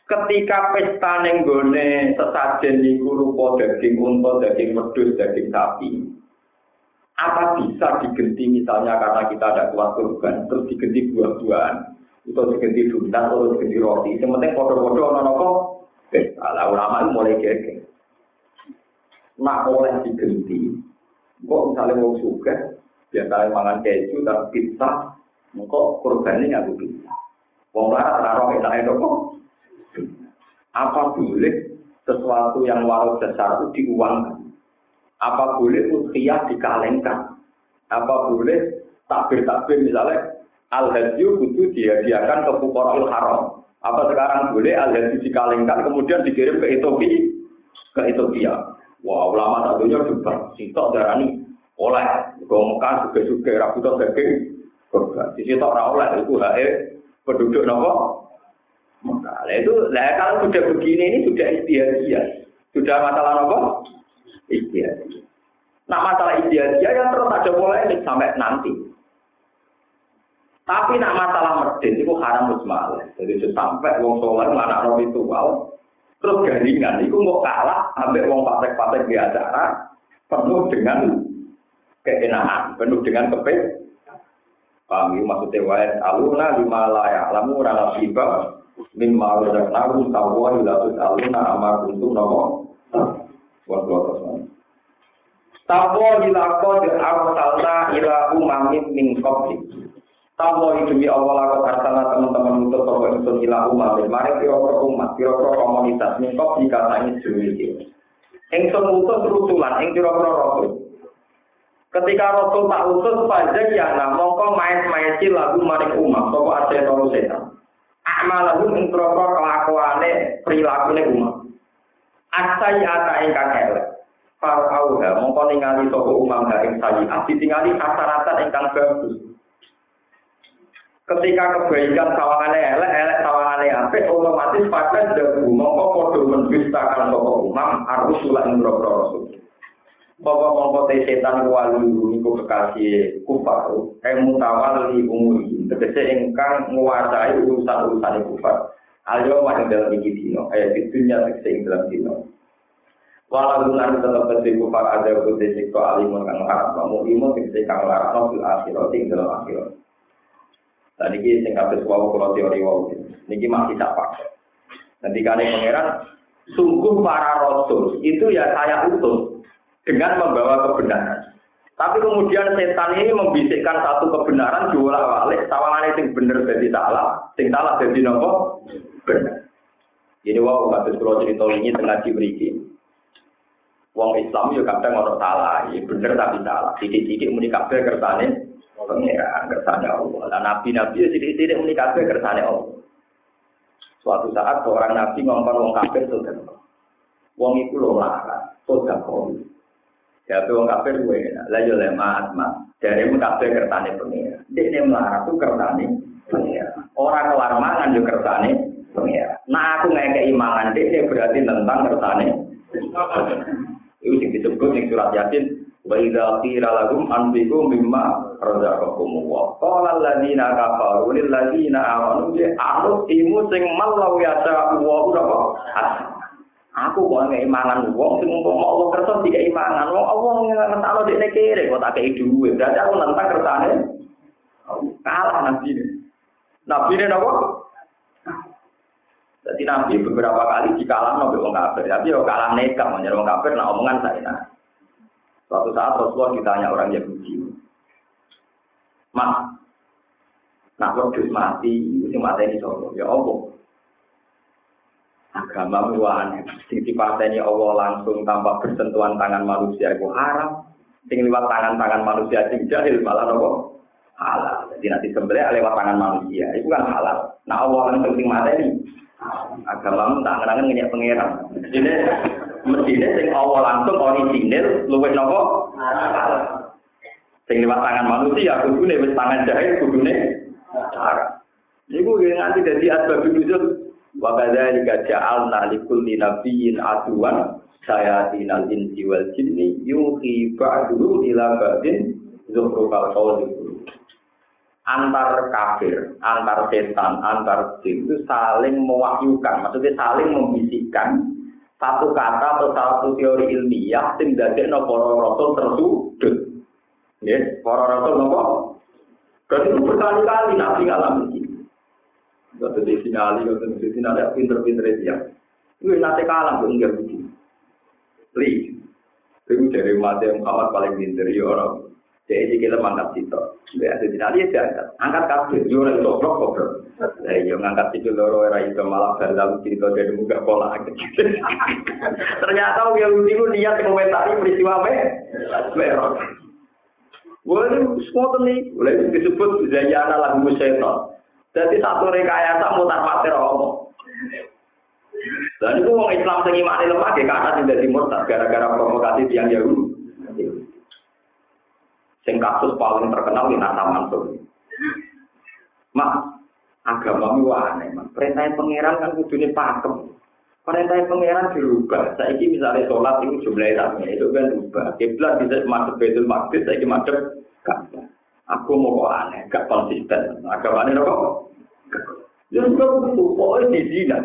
Ketika pesta nenggone sesajen di rupa daging unta, daging wedhus, daging sapi, apa bisa digenti misalnya karena kita ada kuat kurban, terus digenti buah-buahan, atau digenti duntas, atau digenti roti. Yang penting foto-foto ono-ono pesta. Lah ulama itu mulai geger nak oleh digenti. Kok misalnya mau suka, biasanya mangan keju tapi pizza, kok korbannya nggak bisa. Wong larat ora roh enak kok. Apa boleh sesuatu yang walau besar itu diuangkan? Apa boleh ukhiyah dikalengkan? Apa boleh takbir-takbir misalnya al-hadyu kudu dihadiahkan ke fuqara'ul haram. Apa sekarang boleh al-hadyu dikalengkan kemudian dikirim ke Ethiopia? Ke Ethiopia. Wah, ulama satunya juga sitok darani oleh. Kau Mekah juga-juga rabutan daging. Di situ oleh itu hae penduduk nopo. Nah, itu, lah kalau sudah begini ini sudah istiadat. Sudah masalah apa? Istiadat. Nah masalah istiadat yang terus ada mulai sampai nanti. Tapi nak masalah medit itu haram musmal. Jadi sampai wong soleh mana roh itu wow. Terus garingan itu mau kalah sampai wong patek-patek di acara penuh dengan keenakan, penuh dengan kepek. Kami maksudnya wae aluna lima layak lamu rana tiba min ma'ruzak naru tawwa ila tusaluna amar kuntum nopo wa Tawwa ila qad arsalna ila umamin min qabli. Tawwa demi Allah aku arsalna teman-teman untuk sapa ingsun ila umamin mari kira-kira umat kira-kira komunitas min qabli katanya dhewe Ingsun utus rusulan ing kira-kira rasul. Ketika Rasul tak utus pajak ya nah mongko main-main lagu maring umat sapa asetan setan. Amalahum ing proko kelakuane prilakune umat. Asai ata ingkang elek. Far auha mongko ningali sapa umam ha ing sayiat ditingali kasaratan ingkang bagus. Ketika kebaikan sawangane elek, elek sawangane apik, otomatis pada dagu mongko padha mendustakan sapa umam arus ulah ing rasul. Bapak mongko te setan wali niku kekasih kufar, eh mutawali umuri, tegese ingkang nguasai urusan-urusan kufar. Ayo mah dalam iki ayat dunya tegese ing dalam dino. Walau nanti tetap tegese kufar ada kute sikto alimun kang haram, kamu imo tegese kang larang fil akhirat ing dalam akhirat. Dan ini sing kabeh wau kula teori wau. Niki masih tak pakai. Nanti kali pangeran sungguh para rasul itu ya saya utus dengan membawa kebenaran. Tapi kemudian setan ini membisikkan satu kebenaran diolah balik, tawangan yang benar jadi salah, sing salah jadi nopo benar. Jadi wow, kasus kalau cerita ini tengah diberi Wong Islam juga kadang orang salah, ya bener tapi salah. Titik-titik muni kabeh kersane pengiran, kersane Allah. Dan nabi-nabi ya titik-titik muni kabeh kersane Allah. Suatu saat seorang nabi ngomong wong kafir sudah. Wong itu loh marah, sudah kau. Ya wong kafir gue enak. Lah yo lemah asma. Dari mu kafir kertane pengira. Dek ne melarat tuh kertane pengira. Orang kelar mangan yo kertane pengira. Nah aku ngekei mangan ne berarti tentang kertane. Itu sing disebut ning surat Yasin wa idza qila lahum anfiqu mimma razaqakum wa qala alladziina kafaru lil ladziina amanu bi a'ruf imu sing malau yasa wa ora Aku kok ngek imangan wong sing umpama Allah kersa tiga imangan. Wong Allah ngentakno dekne kere kok tak kei dhuwit. Berarti aku nentang kersane. Kalah nabi ini. Nabi ini apa? Jadi nabi beberapa kali dikalah nabi wong kafir. Tapi yo kalah nekat menjadi wong kafir. Nah omongan saya nah. Suatu saat Rasulullah ditanya orang Yahudi. Mas, nak wedhus mati, sing mati ini sapa? Ya Allah. agama aneh. Sing dipateni Allah langsung tanpa bersentuhan tangan manusia itu haram. Sing lewat tangan-tangan manusia sing jahil malah apa? Halal. Jadi nanti sebenarnya lewat tangan manusia itu kan halal. Nah Allah langsung sing mateni. Agama tak ngenangan ngeyak pangeran. Jadi mestinya sing Allah langsung original luwih nopo? Sing lewat tangan manusia kudune wis tangan jahil kudune haram. Iku nanti jadi asbab nuzul Wa kadzalika ja'alna likulli nabiyyin aduwan sayatinal insi wal jinni yuhi ba'duhu ila ba'din zukhrufal qawli antar kafir, antar setan, antar jin itu saling mewahyukan, maksudnya saling membisikkan satu kata atau satu teori ilmiah sing dadekno para rasul tersudut. Ya, para rasul nopo? Dan itu berkali-kali nabi ngalamin Kata di sinali, kata di sinali, pinter-pinter dia. Itu nanti kalah, itu enggak begini. Please. Itu dari mati yang paling pinter, ya orang. Jadi kita mangkat situ. Ya, jadi nanti dia angkat. Angkat kabel. Yo ora iso blok goblok. Lah yo ngangkat sikil loro ora iso malah dalam cerita dari muka pola. Ternyata yang itu niat komentari peristiwa me. Merah. Boleh semua nih, boleh disebut zayana lagu setan. Jadi satu rekayasa mutar mater omong. Dan itu orang Islam sing imane lemah ya karena tidak dimurtad gara-gara provokasi tiang Yahudi. Sing kasus paling terkenal di Nata Mansur. Mak, agama itu aneh, mak. Perintah pangeran kan kudune pakem. Perintah pangeran dirubah. Saiki misalnya sholat itu jumlahnya sama, itu kan berubah. Kiblat bisa masuk betul Maqdis, saiki masuk Ka'bah. Aku mau kok aneh, gak konsisten. Agama ini kok? Ya sudah begitu, pokoknya di zina.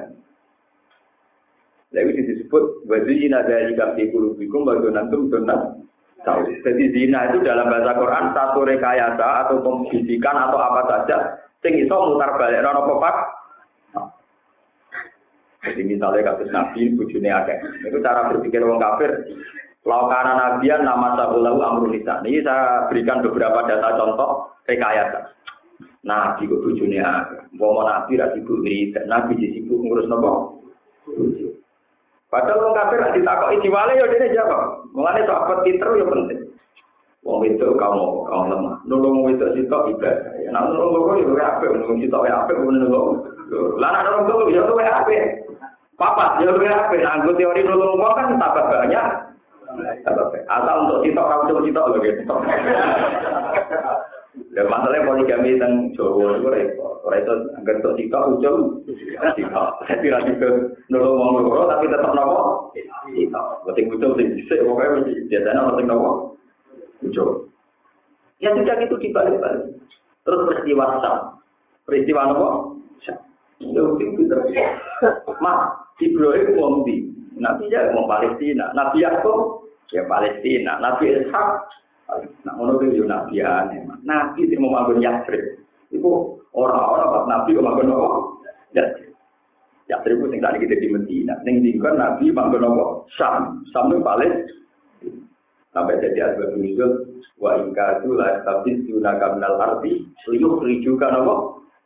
Lalu disebut wazina dari kafi kulubikum bagunantum donat tahu. Jadi zina itu dalam bahasa Quran satu rekayasa atau pembisikan atau apa saja sing iso mutar balik rono pepak. Jadi misalnya kasus Nabi bujune akeh. Itu cara berpikir orang kafir. Laukana nabian nama sabulahu amrul. Ini saya berikan beberapa data contoh rekayasa. Nabi kok bujune akeh. Mau nabi ra sibuk dan nabi disibuk ngurus nopo? Padahal orang kafir nanti takut wale ya dia jawab. Mengenai sahabat pinter ya penting. Wong itu kamu kamu lemah. Nulung itu sitok ibadah. Ya nak nulung loro ya apa? Nulung sitok ya apa? Nulung. Lah nak nulung loro ya luwe apa? Papat ya luwe apa? Anggo teori nulung wong kan tambah banyak. Asal untuk sitok kamu coba sitok lho gitu. Ya masalahnya poligami teng Jawa itu repot. Ora itu anggar untuk sitok ujung sitok. Jadi ra juga nulung wong loro tapi tetap nopo? Sitok. Sing ujung sing dhisik pokoke mesti biasanya ono sing nopo? Ujung. Ya sudah gitu dibalik-balik. Terus peristiwa Sam. Peristiwa nopo? Sam. Ya sing pinter. Mak, Ibrahim wong di. Nabi ya wong Palestina. Nabi Yakub ya Palestina. Nabi Ishak Nah, ngono ku yo nabi aneh. Nabi sing mau manggon Yatsrib. Iku orang-orang pas nabi kok manggon apa? Yatsrib. Yatsrib sing tadi kita di Medina. Ning dingkon nabi manggon apa? Sam. Sam itu paling sampai jadi asbab nuzul wa ingka tu la tabis yunaka minal arti liyuh rijukan apa?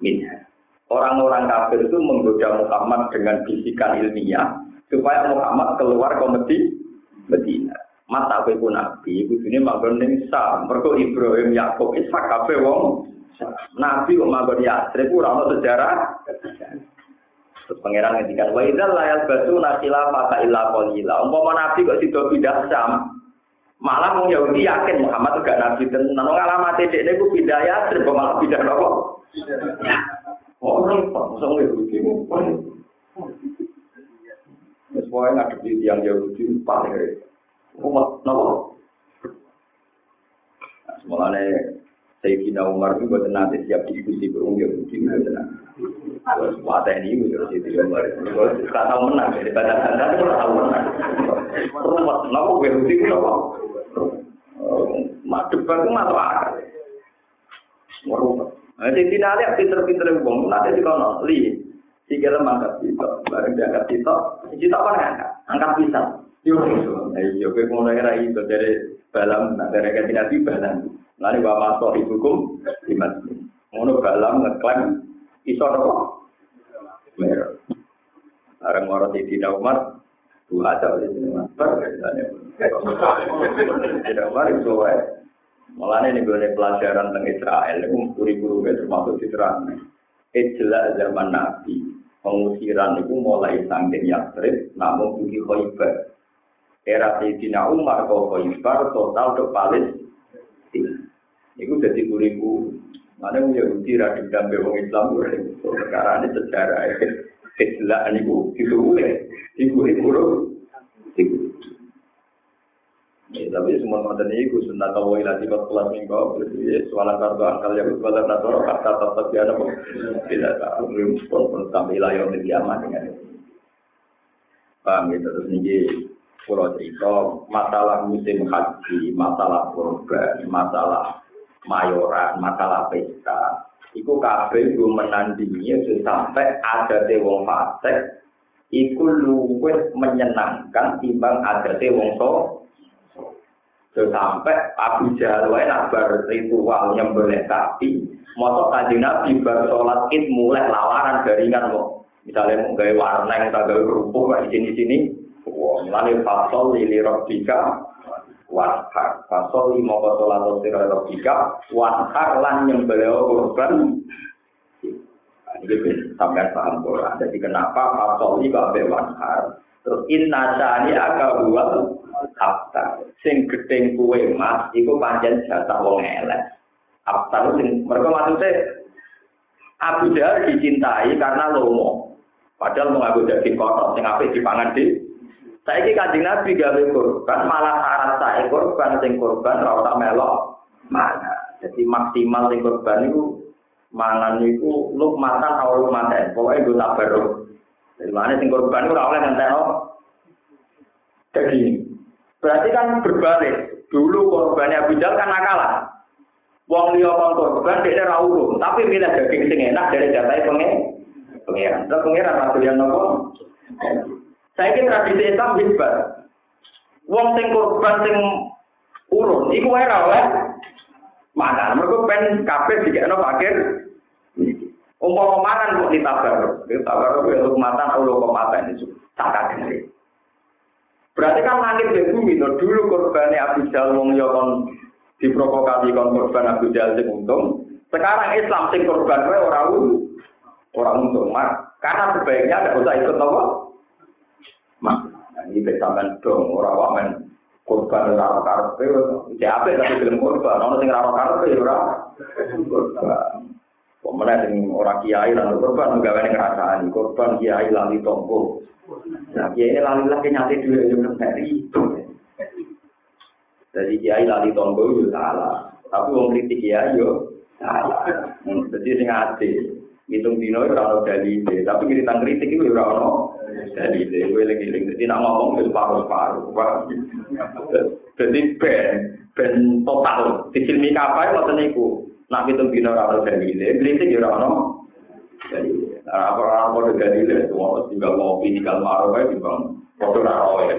Minha. Orang-orang kafir itu menggoda Muhammad dengan bisikan ilmiah supaya Muhammad keluar komedi Medina. Mata kowe ku nabi iku dene manggon ning Sam. Mergo Ibrahim Yakub Ishak kabeh wong nabi kok manggon Yatsrib ora ono sejarah. Terus pangeran ngendikan wa idzal la yasbatu nasila fa illa qalila. Umpama nabi kok sida pindah Sam malah wong Yahudi yakin Muhammad gak nabi tenan. Wong alamate dekne ku pindah Yatsrib malah pindah nopo? Oh, repot, masa Yahudi Wes wae ngadepi tiyang Yahudi paling repot. umat nopo nah, semuanya saya kira Umar juga tenang di siap diskusi berumur ya mungkin ya terus mata ini juga harus jadi Umar. Kata tahu menang dari pada tanda itu tahu menang. Umat nopo ya mungkin nopo madu bangku mata apa semua Nanti tina ada pinter-pinter yang nanti di kono li, tiga lemah angkat pisau, bareng diangkat pisau, pisau apa angkat? Angkat pisau, yuk. Ayo kowe ngono ora iso dari balam nak dari kanthi nabi balam. Lani wa maso ibukum di masjid. Ngono balam ngeklaim iso apa? Mer. Areng ora di Umar dua ada di sini mas. Tidak Umar itu wae. Mulane nih gue pelajaran tentang Israel, itu guru-guru termasuk diterang. Ijla zaman Nabi, pengusiran itu mulai sangking Yastrib, namun budi Khoibar. era Sayyidina Umar kok Khaybar total ke Palestina. Iku dadi kuriku. Mane wong ya uti ra dendam be wong Islam ora iso karane sejarah e. Islam niku itu ule. Iku iku ro. Iku. Ya tapi semua mantan ini gue sunnah kau wahai lagi kau kelas minggu berarti soalan kartu angkal ya gue kelas kartu kata tetap dia ada tidak tahu belum pun pun sampai layar dengan mana ya. Paham gitu terus nih pulau cerita masalah musim haji, masalah kurban, masalah mayoran, masalah pesta. Iku kabeh gue menandingi sampai ada wong fasik iku luwih menyenangkan timbang ada wong so sampai Abu Jahal wae nak bar ritual nyembelih sapi, motor kanjeng Nabi bar sholat id mulai lawaran jaringan kok. Misalnya mau gaya warna yang tak gaya kerupuk di sini wah, mulai fasol lili robika, wanhar, fasol lima sholat sira robika, wanhar lan nyembelih korban. Nah, ini sampai paham Quran. Jadi kenapa fasol lima babe wanhar? Terus inna sani aga buat abtar. Sing gedeng kue mas, iku panjang jatah wong elek. Abtar sing mereka maksudnya Abu Jahal dicintai karena lomo. Padahal mau ngaku daging kotor, sing apik dipangan di. Ini kajian Nabi gawe korban, malah syarat saya korban, sing korban rawat melok mana. Jadi maksimal sing korban itu mangan itu lu makan atau lu makan, pokoknya gue tak baru. Dari mana sing korban rawat yang tenok daging. Berarti kan berbalik. Dulu korbannya Abu Jal kan nakalan. Wong liya kon korban dia ora tapi milih daging sing enak dari jatah pengen. Pengiran. Terus pengiran yang nopo? Saya kira tradisi Islam hebat. Wong sing korban sing urun, iku wae ra oleh mangan. Mergo pen kabeh dikekno fakir. Umpama mangan kok ditabar. Ditabar kuwi lu matan ulo kok matan itu. Tak Berarti kan langit dan bumi no dulu korbannya Abu Jahal wong yo kon diprovokasi kon korban Abu Jahal sing untung. Sekarang Islam sing korban wae ora orang untung mak. Karena sebaiknya ada usah ikut apa? Ini besakan dong orang wamen korban raro karpe. Siapa tapi film korban? Orang sing raro karpe ora. Pemenang sing orang kiai lalu korban juga ada ngerasaan korban kiai lali tonggo. Nah kiai lali lagi nyati dua itu dari itu. Jadi kiai lali tonggo itu salah. Tapi wong kritik kiai yo salah. Jadi sing adil. hitung dino ora ono dalile, tapi kita kritik itu ora Jadi dewe lagi ring jadi nak ngomong itu paru paru jadi ben ben total di sini kapan lo teniku nak itu bina rata dari ini beli sih jurang no jadi apa apa udah dari ini semua tinggal mau pilih tinggal maru kayak di bang foto rawa ya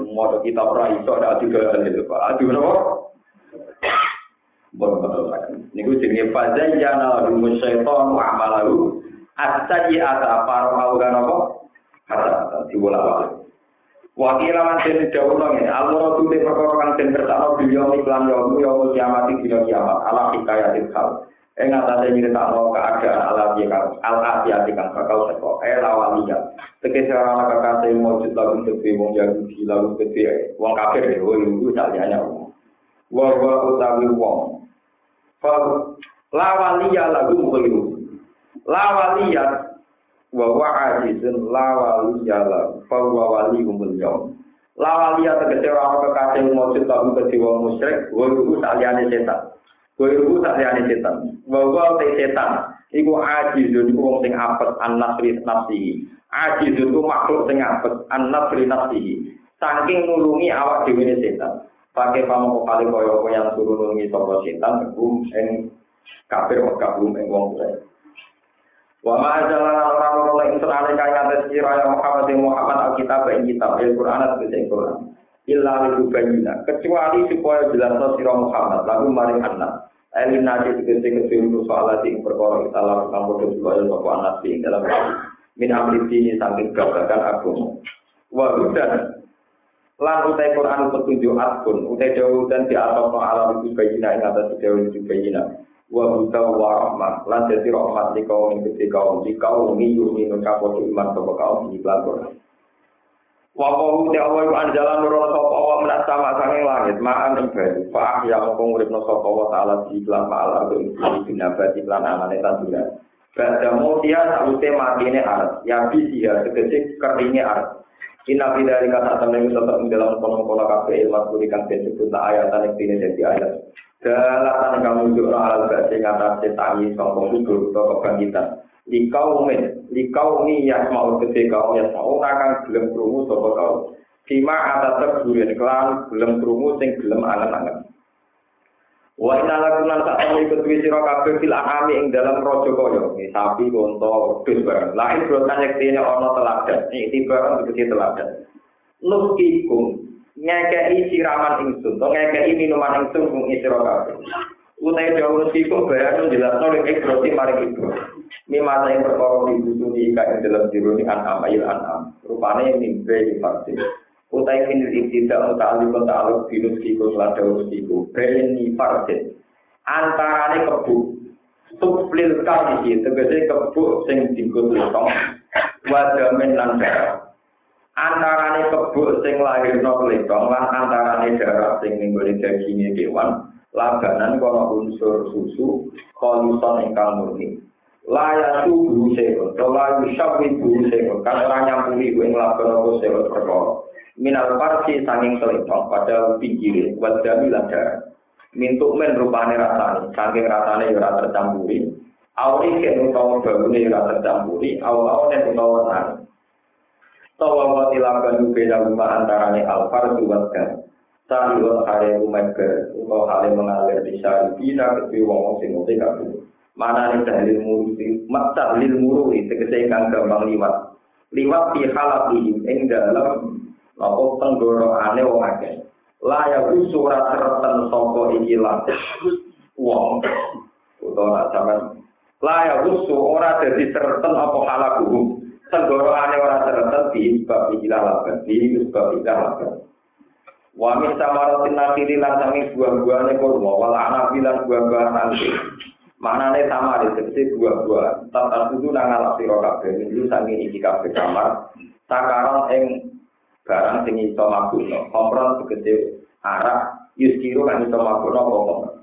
mau kita pernah itu ada juga ada itu pak aduh no Bukan-bukan. Ini kucingnya Fadzai yang nalagumu syaitan wa'amalahu. Asyadi'ata parma'u kanapa? Asyadi'ata parma'u kanapa? Kata diwala-wala. Wa kira man den dawuh ngene, Allah tuh perkara kang den kertakno beliau iklan yo yo kiamat iki kiamat ala hikayatil hal. Ing atase nyritakno keadaan ala kang al afiyati kang bakal teko eh lawaliya. Tegese ora ana kakase mujud lagu tepi wong Yahudi lagu tepi wong kafir yo iku saliyane wong. Wa wa utawi wong lawaliya lagu mukhliru lawaliya wa wa lawaliya la fa wa wali yaum lawaliya tegese ora ana kekasih mujud lagu kedhe wong musyrik wa iku saliyane setan. Wa iku saliyane setan. Wa wa te setan iku ajizun iku wong sing apes an-nasri nafsi ajizun iku makhluk sing apes an-nasri nafsi saking nulungi awak dhewe setan. Pakai pamoko kali koyo yang suruh nungi sopo setan gum eng kafir maka gum eng wong tuwa wa ma jalan orang orang lain serale kaya atas kira yang Muhammad yang Muhammad alkitab ing kitab al Quran atau ing Quran. Illa li bayina kecuali supaya jelas sira Muhammad lalu maring anak Elin nasi tegese kesuwen soal ing perkara kita lakukan bodoh supaya sopo anak ing dalam min amri ini saking gabakan agama wa hudan. Lan utai Quran petunjuk akun utai dawu dan di atas no alam itu bayina ing atas dawu itu bayina wa buta wa rahmat lan jadi rahmat di kaum gede kaum di kaum ini yuni nukapo iman sopa kaum di Quran wa qawu te Allah iku anjalan nurul sapa Allah menak sama sanging langit ma'an ing bayu fa ya mongko nguripno sapa wa taala di lan ma'al ardo ing binabati lan amane tanduran Bada mutia saute matine arat, ya bisiya tegese arat. Inna fi dari kata temen tetap dalam kono-kono kafe ilmu kuri kang disebut ayat yang ini jadi ayat. Dalatan kamu juga alat bahasa ngata tangi sombong hidup atau kebangkitan. Di kaum di kaum ini yang mau gede kaum yang mau akan belum kerungu sopo kau. Sima atas terburin kelan belum kerungu sing belum angen-angen. Wa inna lakunan sak temui ketui sira kabeh fil ahami ing dalam raja kaya sapi unta wedhus barang. Lain brotan yektine ana teladan. Iki barang tegese teladan. Nuskikum ngekei siraman ingsun, to ngekei minuman ingsun kung isiro kabeh. Utai jauh siku bayan jelas nol ikroti mari ibro. Mimata yang perkara dibutuhi ika yang dalam diruni an'am ayil an'am. Rupanya mimpi di vaksin. Utai minil ibtida muta'ali ta'aluk binus siku selada urus siku. Bayan ni vaksin. Antarane kebu. Suplil kali tegese kebu sing dingkut letong. Wadamin lan darah. Antarane kebu sing lahirno letong lan antarane darah sing ninggoli dagingnya kewan. labanan kono unsur susu kolison ingkang murni laya suhu sewa layu syawi buhu sewa kan ora nyampuni ku ing laban apa sewa perkara minal parsi sanging telitong pada pinggir wadami lancar mintuk men rupane rasane saking rasane ora tercampuri. Awri ke utawa bangune ora tercampuri awa awa nek utawa tan tawa wa tilakan beda rupa antarane al parsi wadkan sami wa hale umeke utawa hale mengalir di sari bina kepi wong sing ngerti kaku mana nih tahlil muruti mata lil muruti tegese kang gampang liwat. Liwat di halat ini dalam nopo tenggorokane wong akeh. Laya surat sereten soko iki lah wong utawa nak sampean laya usu ora dadi apa halaku tenggorokane ora sereten di bab ikilah laban di bab ikilah laban Wa min samaratin nakiri lan sangi buah-buahane kurma wal anabi lan buah-buahan nanti. Manane sama di seperti buah-buah. Tata kudu nang alak sira kabeh iki kabeh kamar. Takaran ing barang sing iso mabuno. Kompron segede arak yuskiru kan iso mabuno apa kompron.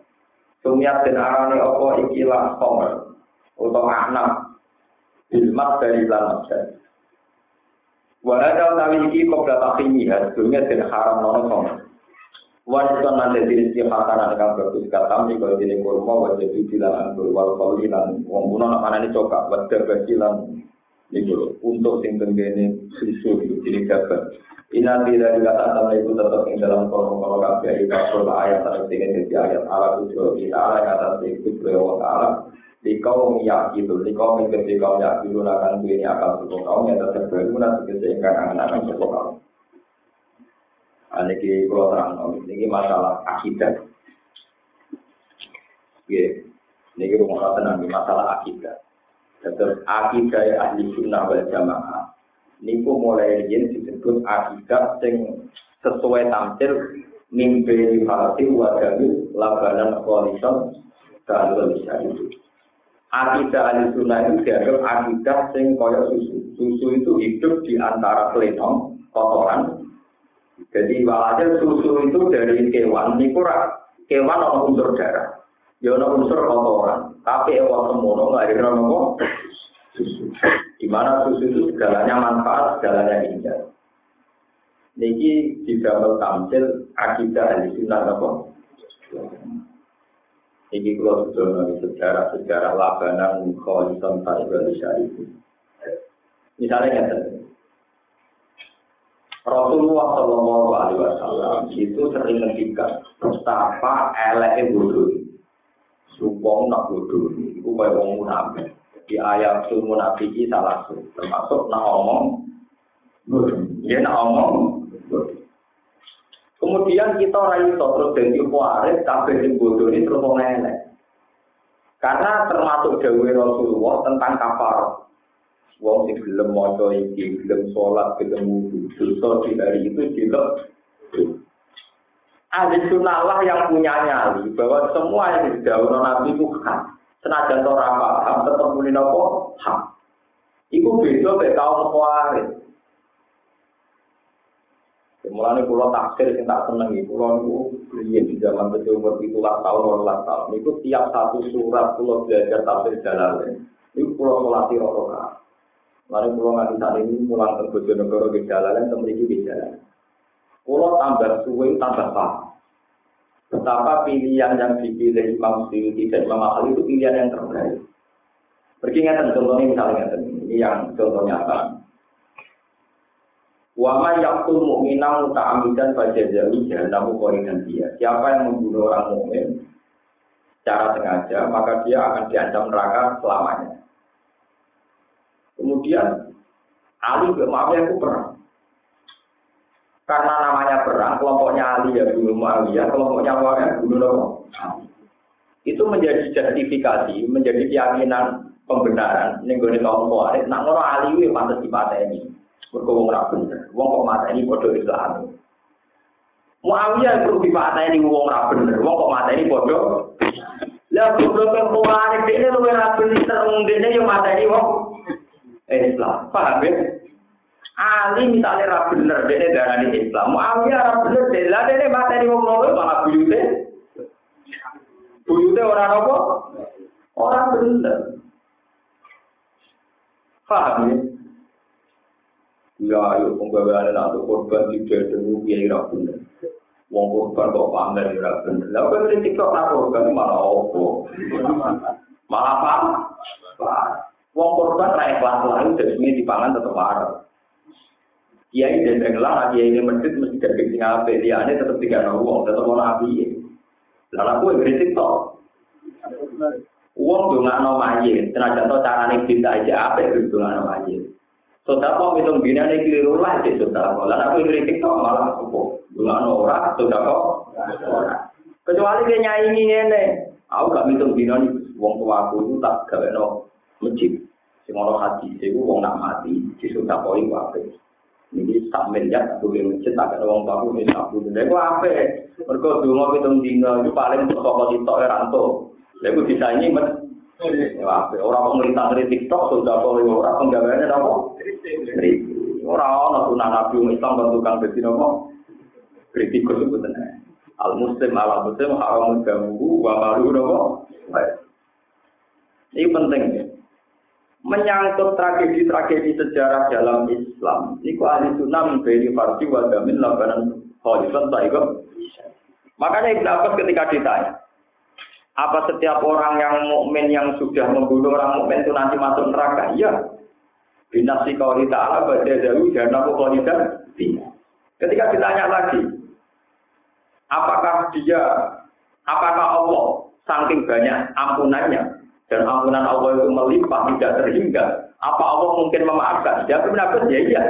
Sumiat den arane apa iki lah kompron. Utawa anak ilmat dari lan Wahada utawi iki kok data ya, dunia den haram nono sama. Wanita nanti diri si hakanan kang bagus katam di kalau dini kurma wajah di bilangan berwal kaulinan wong buno nak mana ini cokak wajah bagilan itu untuk sing tenggene susu itu jadi gagal. Ina tidak dikata sama itu tetap yang dalam kolom kalau kafe itu ayat atau tinggal di ayat Allah itu kita Allah kata itu beliau Allah kaum yang itu, yang kecil kaum yang itu akan punya akal suku kaum yang tetap berguna sebagai anak-anak suku kaum. Ini kalau terang, ini masalah akidah. Ya, ini rumah tenang, masalah akidah. Terus akidah ahli sunnah wal jamaah. Ini mulai yang disebut akidah yang sesuai tampil mimpi hati wadami labanan koalison dan bisa itu. akidah ahli sunnah itu dianggap akidah sing kaya susu. Susu itu hidup di antara kelenong, kotoran. Jadi walhasil susu itu dari kewan, kurang. Kewan ada unsur darah. Ya unsur kotoran. Tapi ewan semono nggak ada susu. Di mana susu itu segalanya manfaat, segalanya indah. Niki digambar tampil akidah ahli sunnah apa? Ini kalau sudah nabi sejarah-sejarah labanan kholisan ta'ibah itu. Misalnya yang Rasulullah Shallallahu Alaihi Wasallam itu sering menghentikan betapa elek bodoh, sumpong nak bodoh, itu kayak orang munafik. Di ayat itu munafik salah satu, termasuk nak omong dia nak omong. Kemudian kita ora iso terus dadi waris kabeh sing bodoh ini terus elek. Karena termasuk dawuh Rasulullah tentang kafar. Wong sing gelem maca iki, gelem salat, gelem wudu, dosa di hari itu dilek. Ahli sunnah yang punya nyali bahwa semua yang didawuh Nabi itu hak. Senajan ora paham tetep muni napa hak. Iku beda mek kaum waris. Mulane kula taksir sing tak seneng iki kula niku riyen di zaman kecil umur 17 tahun 18 tahun niku tiap satu surat kula belajar tafsir Jalalain niku kula salati rakaat. Lalu kula nganti saat ini pulang ke Bojonegoro ke Jalalain temriki jalan. Kula tambah suwe tambah paham. Betapa pilihan yang dipilih Imam Suyuti dan Imam Ahli itu pilihan yang terbaik. Pergi ngeten contohnya misalnya ini yang contohnya apa? Wama yakul mu'minam muta'amidan fajazawi jahannamu dan dia. Siapa yang membunuh orang mukmin secara sengaja, maka dia akan diancam neraka selamanya. Kemudian Ali ke Muawiyah itu perang. Karena namanya perang, kelompoknya Ali ya bunuh Muawiyah, kelompoknya Muawiyah bunuh Nabi. Itu menjadi justifikasi, menjadi keyakinan pembenaran. Ini gue kaum Khawarij, nak ngono Ali itu pantas dipateni. Mergo wong ra bener. Wong kok mateni padha Islam. Muawiyah perlu dipateni wong ra bener. Wong kok mateni padha Lah goblok kok Khawarij dene luwih ra bener dene yo mateni wong Islam. Paham ya? Ali misalnya ra bener dene darani Islam. Muawiyah ra bener dene dene mateni wong loro malah buyute. Buyute ora apa? Ora bener. Paham ya? Ya, ayo penggaweane nak korban tidak dulu kiai ra bener. Wong korban kok pamer ra bener. Lah kok ngene TikTok ra korban malah opo? Malah apa? Wong korban ra ikhlas lalu jadi dipangan tetep waras. Kiai dan renglah, kiai ini medit mesti dari sing ape dia ini tetap tiga uang, tetap mau nabi. Lalu aku yang kritik toh. Uang tuh nggak mau majid, tenaga toh cara nih kita aja apa itu tuh nggak mau majid. Sudah kok hitung bina nih keliru lah sih sudah kok. Lalu aku yang kritik toh malah aku nggak norak sudah kok. Kecuali dia nyanyi ini, aku gak hitung bina nih uang tua aku itu tak gawe no masjid. Sing ono haji, sih uang nak mati, sih sudah kok itu apa? Ini sak miliar satu yang masjid tak ada uang baku ini satu miliar. Itu apa? Mereka dulu hitung dino itu paling toko di toko ranto. Lalu bisa ini men. Apa? Orang pemerintah dari TikTok sudah boleh orang penggawainya apa? Orang orang sunnah nabi Islam bentukan besi apa? Kritikus sebetulnya. Al Muslim ala Muslim haram gamu wa malu apa? Ini penting ya. Menyangkut tragedi-tragedi sejarah dalam Islam. Niku ahli sunnah memberi farsi wa labanan khalifan. Makanya Ibn Abbas ketika ditanya, apa setiap orang yang mukmin yang sudah membunuh orang mukmin itu nanti masuk neraka? Iya. Binasi kauli ta'ala baca jauh dan aku kaulidan. Ketika ditanya lagi, apakah dia, apakah Allah saking banyak ampunannya, dan ampunan Allah itu melimpah tidak terhingga. Apa Allah mungkin memaafkan? Dia benar ya iya.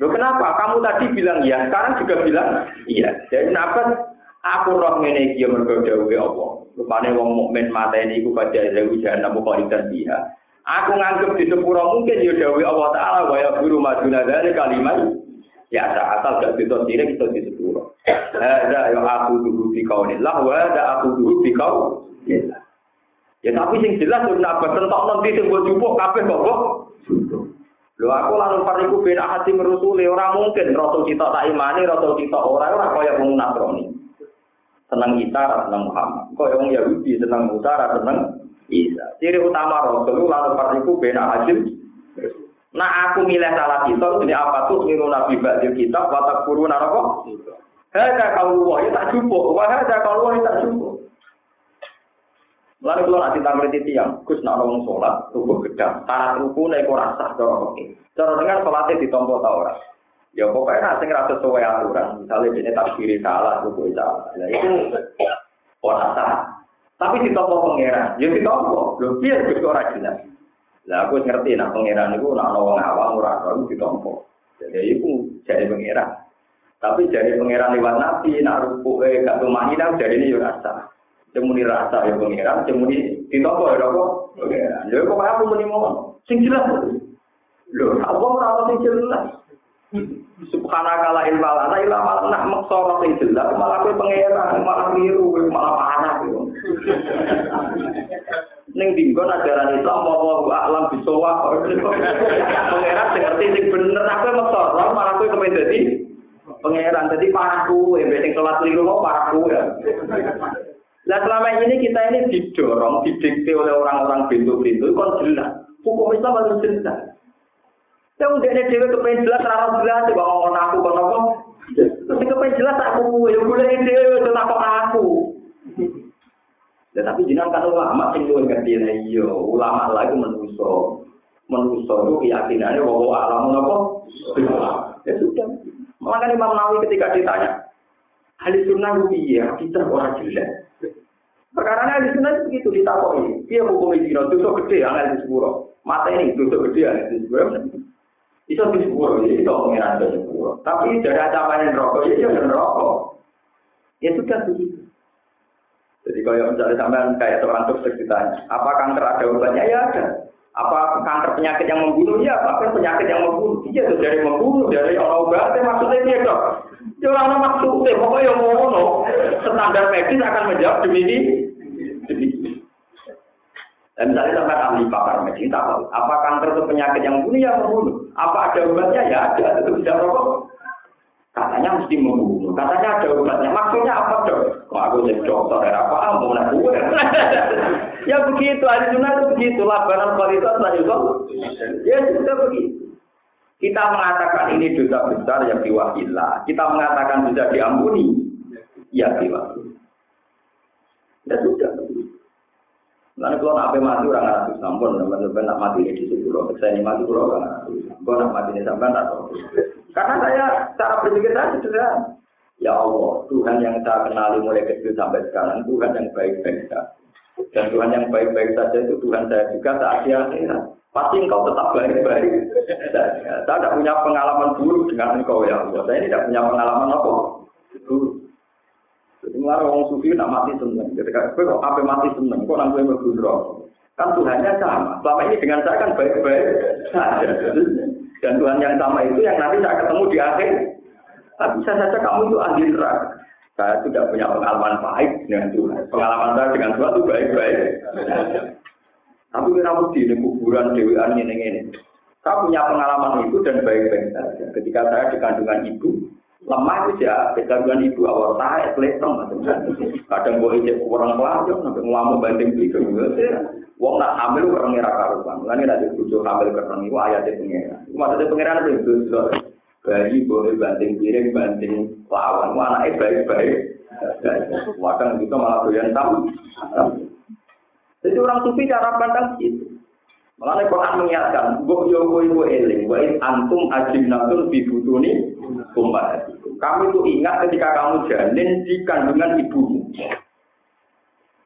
Loh kenapa? Kamu tadi bilang iya, sekarang juga bilang iya. Jadi kenapa? Aku roh ngene iki mergo dawuhe Allah. Rupane wong mukmin mata ini iku kaja dewe jahanam kok dan dia. Aku nganggep di sepuro mungkin ya dawuhe Allah taala wa ya guru maduna dari kalimat ya asal gak itu sirik itu di sepuro. Ada ya aku dulu di kaunillah wa ada aku dulu di kaunillah. Ya tapi sing jelas Ibnu Abbas tentok nanti sing mbok jupuk kabeh kok. Lho aku lalu pariku ben hati merusuli ora mungkin rasul kita tak imani rasul kita ora ora kaya wong Nasrani. Senang Isa senang Muhammad. Kaya wong Yahudi senang Musa senang Isa. Ciri utama rasul lalu pariku ben hasil Nah aku milih salah kita ini apa tuh niru nabi ba'dil kitab watak guru naroko. Hada kalau ya tak cukup, wah kalau wah tak cukup. Lalu kalau nanti tampil tiang, Gus nak ngomong sholat, tubuh gedang, syarat ruku naik rasa cara oke. Cara dengar sholatnya ditompo tau ora. Ya pokoknya nasi ngerasa sesuai aturan. Misalnya ini kiri salah, ruku salah. Ya itu orang sah. Tapi ditompo pangeran, ya ditompo. Lu biar Gus orang jelas. Lah aku ngerti nak pangeran itu nak ngomong awam ora tahu ditompo. Jadi itu jadi pangeran. Tapi jadi pangeran lewat nabi, nak ruku eh gak tumani jadi ini ya rasa. Cemuni rasa ya pengiran, cemuni ditopo ya apa? Pengiran. Ya kok aku muni mohon. Sing jelas. Lho, apa ora sing jelas? Subhanaka la ilma lana illa ma maksara sing jelas malah kowe pengiran, malah miru, malah panas yo. Ning dinggon ajaran Islam apa alam bisawa. Pengiran sing ngerti sing bener aku maksara malah kowe kepen dadi pangeran. Dadi parahku, embek sing salat keliru mau parahku ya. Nah selama ini kita ini didorong, didikte oleh orang-orang pintu-pintu, kon jelas. Hukum Islam harus jelas. Ya udah ini dewe kepengen jelas, rara jelas, ya ngomong aku, kon apa? Terus kepengen jelas aku, ya boleh ide, itu takut aku. Ya tapi jangan kan ulama sing luwih ngerti iya, ulama lagi menuso. Menuso itu keyakinannya bahwa alam apa? Ya sudah. Makanya Imam Nawawi ketika ditanya, ahli sunnah iya, kita orang jelas. Perkara ahli sunnah itu begitu ditakoi. Dia hukum zina dosa gede angel di sepuro. Mata ini dosa gede angel di sepuro. Itu di sepuluh, ya itu pengiran ke sepuluh. Tapi dari ancaman rokok, ya itu rokok. Ya sudah begitu. Jadi kalau misalnya sampai kayak dokter ditanya, apa kanker ada obatnya? Ya ada. Apa kanker penyakit yang membunuh? Ya, apa penyakit yang membunuh? Iya, itu dari membunuh, dari orang obatnya maksudnya dia dok. Ya orang maksudnya, pokoknya yang mau standar medis akan menjawab demikian. Dan misalnya sampai ahli pakar medis tahu, apa kanker itu penyakit yang membunuh ya membunuh. Apa ada obatnya ya ada, itu bisa rokok. Katanya mesti membunuh, katanya ada obatnya. Maksudnya apa dok? Kok aku jadi dokter ya apa? Ah, mau nak gue. ya begitu, ahli sunnah itu begitu. Labanan kualitas lah juga. Ya sudah begitu. Kita mengatakan ini dosa besar yang diwakillah. Kita mengatakan bisa diampuni. Ya diwakillah. Ya sudah. Lalu kalau nak mati orang ngaku sampun, teman-teman nak mati di situ pulau, saya ini mati pulau orang ngaku. Kalau nak mati di sampai tak. Karena saya cara berpikir saya sudah Ya Allah, Tuhan yang saya kenali mulai kecil sampai sekarang, Tuhan yang baik-baik saja. Dan Tuhan yang baik-baik saja itu Tuhan saya juga saat di akhirat. Pasti engkau tetap baik-baik. Saya tidak punya pengalaman buruk dengan engkau ya Allah. Saya tidak punya pengalaman apa? Buruk. Jadi ngelarang orang sufi nak mati seneng. Ketika gue kok apa mati seneng, kok nang gue bergurau. Kan Tuhannya sama. Selama ini dengan saya kan baik-baik Dan Tuhan yang sama itu yang nanti saya ketemu di akhir. Tapi bisa saja kamu itu ahli neraka. Saya tidak punya pengalaman baik dengan Tuhan. Pengalaman saya dengan Tuhan itu baik-baik. Tapi kenapa di kuburan Dewi ini ini? Saya punya pengalaman itu dan baik-baik saja. Ketika saya di kandungan ibu, lemah itu ya kegangguan ibu awal saya kelihatan kadang gue ijek kurang pelajar sampai ngelamu banding gitu wong nak hamil orang ngira karuan ini ada bujuk hamil kereng itu ayatnya pengira maksudnya pengiran itu bayi boleh banting piring banting lawan. Wah anaknya baik-baik. Wakang gitu malah doyan tahu jadi orang sufi cara pandang gitu. Malah Quran mengingatkan, "Mbok yo kowe iku eling, antum ajinnatul fi butuni ummahatikum." Kamu itu ingat ketika kamu janin di kandungan ibumu.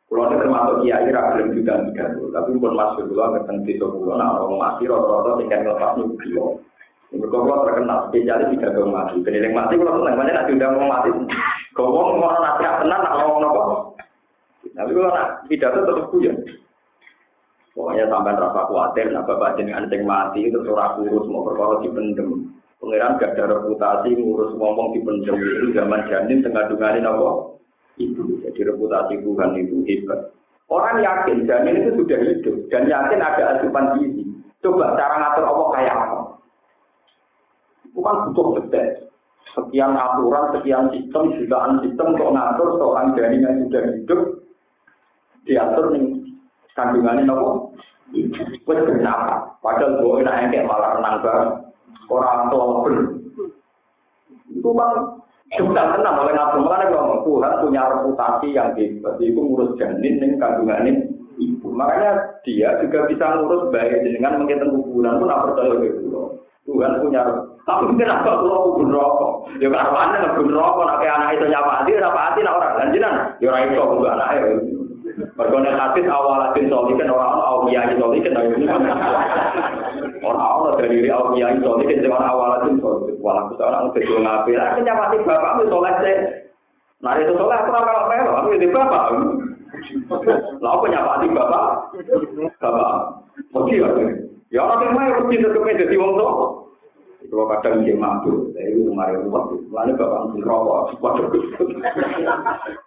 Kalau ada termasuk kiai ragilem juga tidak tapi pun masuk dulu agak tentu itu pulau. Nah, orang mati rata-rata tinggal lepas nubio. Ini kalau terkenal spesialis tidak mau mati. Penilai mati kalau senang banyak nanti udah mau mati. Kau mau ngomong nanti tenang, nak ngomong apa? Tapi kalau nak tidak tetap punya. Pokoknya sampai rasa khawatir, nah bapak jenengan sing mati itu surah kurus mau perkara pendem. Pangeran gak ada reputasi ngurus ngomong pendem itu zaman janin tengah dunganin apa? Itu jadi reputasi Tuhan itu hebat. Orang yakin janin itu sudah hidup dan yakin ada asupan gizi. Coba cara ngatur Allah kayak apa? Bukan butuh detail. Sekian aturan, sekian sistem, jutaan sistem untuk ngatur seorang janin yang sudah hidup diatur nih kandungannya nopo wes kenapa padahal gue enak kayak malah renang bareng orang tua itu bang sudah tenang oleh nabi. Makanya kalau Tuhan punya reputasi yang hebat itu ngurus janin nih kandungannya ibu. Makanya dia juga bisa ngurus baik dengan menghitung kuburan pun apa percaya gitu Tuhan. Punya tapi kenapa kalau kubur rokok? Ya karena anda ngebun rokok? Nak anak itu nyapa hati nyapa hati? Nak orang lanjutan ya orang itu kubur anak ya. Mergo nek hadis awalatin solikin orang awliya solikin Ora Allah dari diri Allah yang itu nih kejaman awal itu kalau kepala aku seorang udah jual ngapir akhirnya nyawati bapak itu soleh sih nah itu soleh aku orang kalau aku jadi bapak. Lah aku nyapati bapak. Bapak. Oh, mesti ya ya orang yang main rutin ke meja wong tuh. Itu kadang dia mampu tapi itu mari aku waktu lalu bapak mungkin rokok waduh.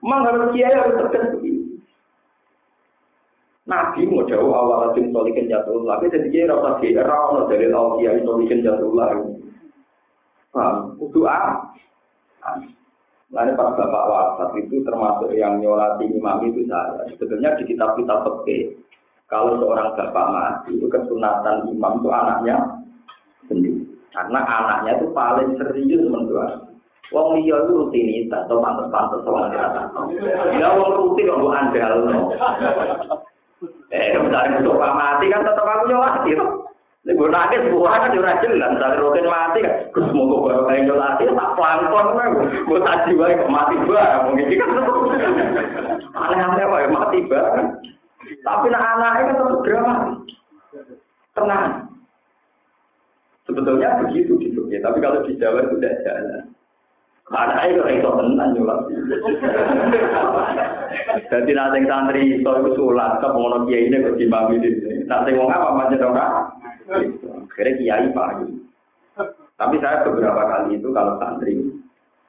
Memang harus kiai harus terkenal Nabi mau jauh awal asim solikin jatuh tapi jadi dia rasa dia rawon dari laut dia solikin jatuh lagi. Paham? Doa. Lalu para bapak wafat itu termasuk yang nyolati imam itu saya. Sebetulnya di kitab-kitab peke, kalau seorang bapak mati itu kesunatan imam itu anaknya sendiri. Karena anaknya itu paling serius mendoa. Wong liya itu rutinitas atau pantas-pantas sama kata. Ya wong rutin kok andal. Eh, misalnya untuk mati kan tetap aku nyolati tuh. Ini gue nangis, gue kan juga jelas. Misalnya rutin mati kan, gue semoga baru kayak nyolati, tak pelangkon gue. Gue tak jiwa kok mati bareng. Mungkin kan aneh-aneh wae mati bareng. Tapi nak anaknya kan tetap drama. Tenang. Sebetulnya begitu gitu ya, tapi kalau di Jawa itu tidak jalan. Karena itu itu tenan nyulat. Jadi nanti santri itu itu sulat ke pengono kiai ini ke dimami di sini. Nanti mau apa macam orang? Kira kiai pagi. Tapi saya beberapa kali itu kalau santri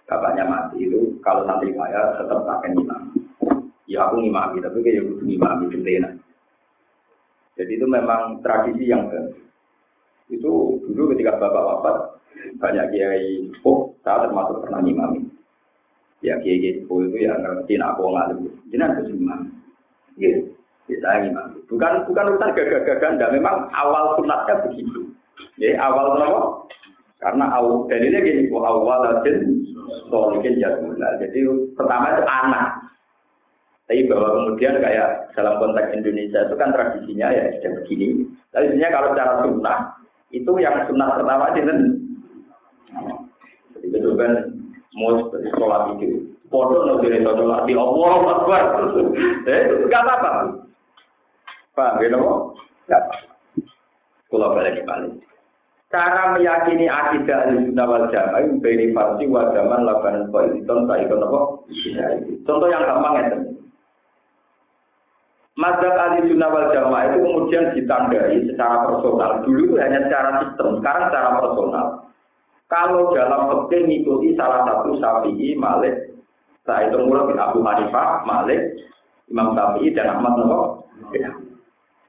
bapaknya mati itu kalau santri saya tetap akan imam. Ya aku ngimami tapi kayak butuh ngimami gentena. Jadi itu memang tradisi yang itu dulu ketika bapak wafat banyak kiai sepuh, saya termasuk pernah ngimami. Ya kiai kiai sepuh itu ya ngerti aku ngalim, jenengan harus imam. Gitu, saya ngimami. Bukan bukan urusan gagah-gagah, dan memang awal sunatnya begitu. Ya awal kenapa? Karena awal dalilnya gini, awal aja solikin jadula. Jadi pertama itu anak. Tapi bahwa kemudian kayak dalam konteks Indonesia itu kan tradisinya ya sudah begini. Tapi sebenarnya kalau cara sunnah itu yang sunnah pertama sih jadi itu kan mau seperti sholat itu. Foto no jadi sholat di Allah Akbar. Eh nggak apa-apa. Pak, gitu kok? Nggak apa. Kalau balik balik. Cara meyakini akidah al-sunnah wal jamaah itu beri farsi wa zaman labanan koaliton tak ikut apa? Contoh yang gampang ya Mazhab ahli sunnah wal jamaah itu kemudian ditandai secara personal. Dulu itu hanya secara sistem, sekarang secara personal. Kalau dalam fikih mengikuti salah satu Syafi'i, Malik, saya itu mulai Abu Hanifah, Malik, Imam Syafi'i dan Ahmad Nawawi. Ya.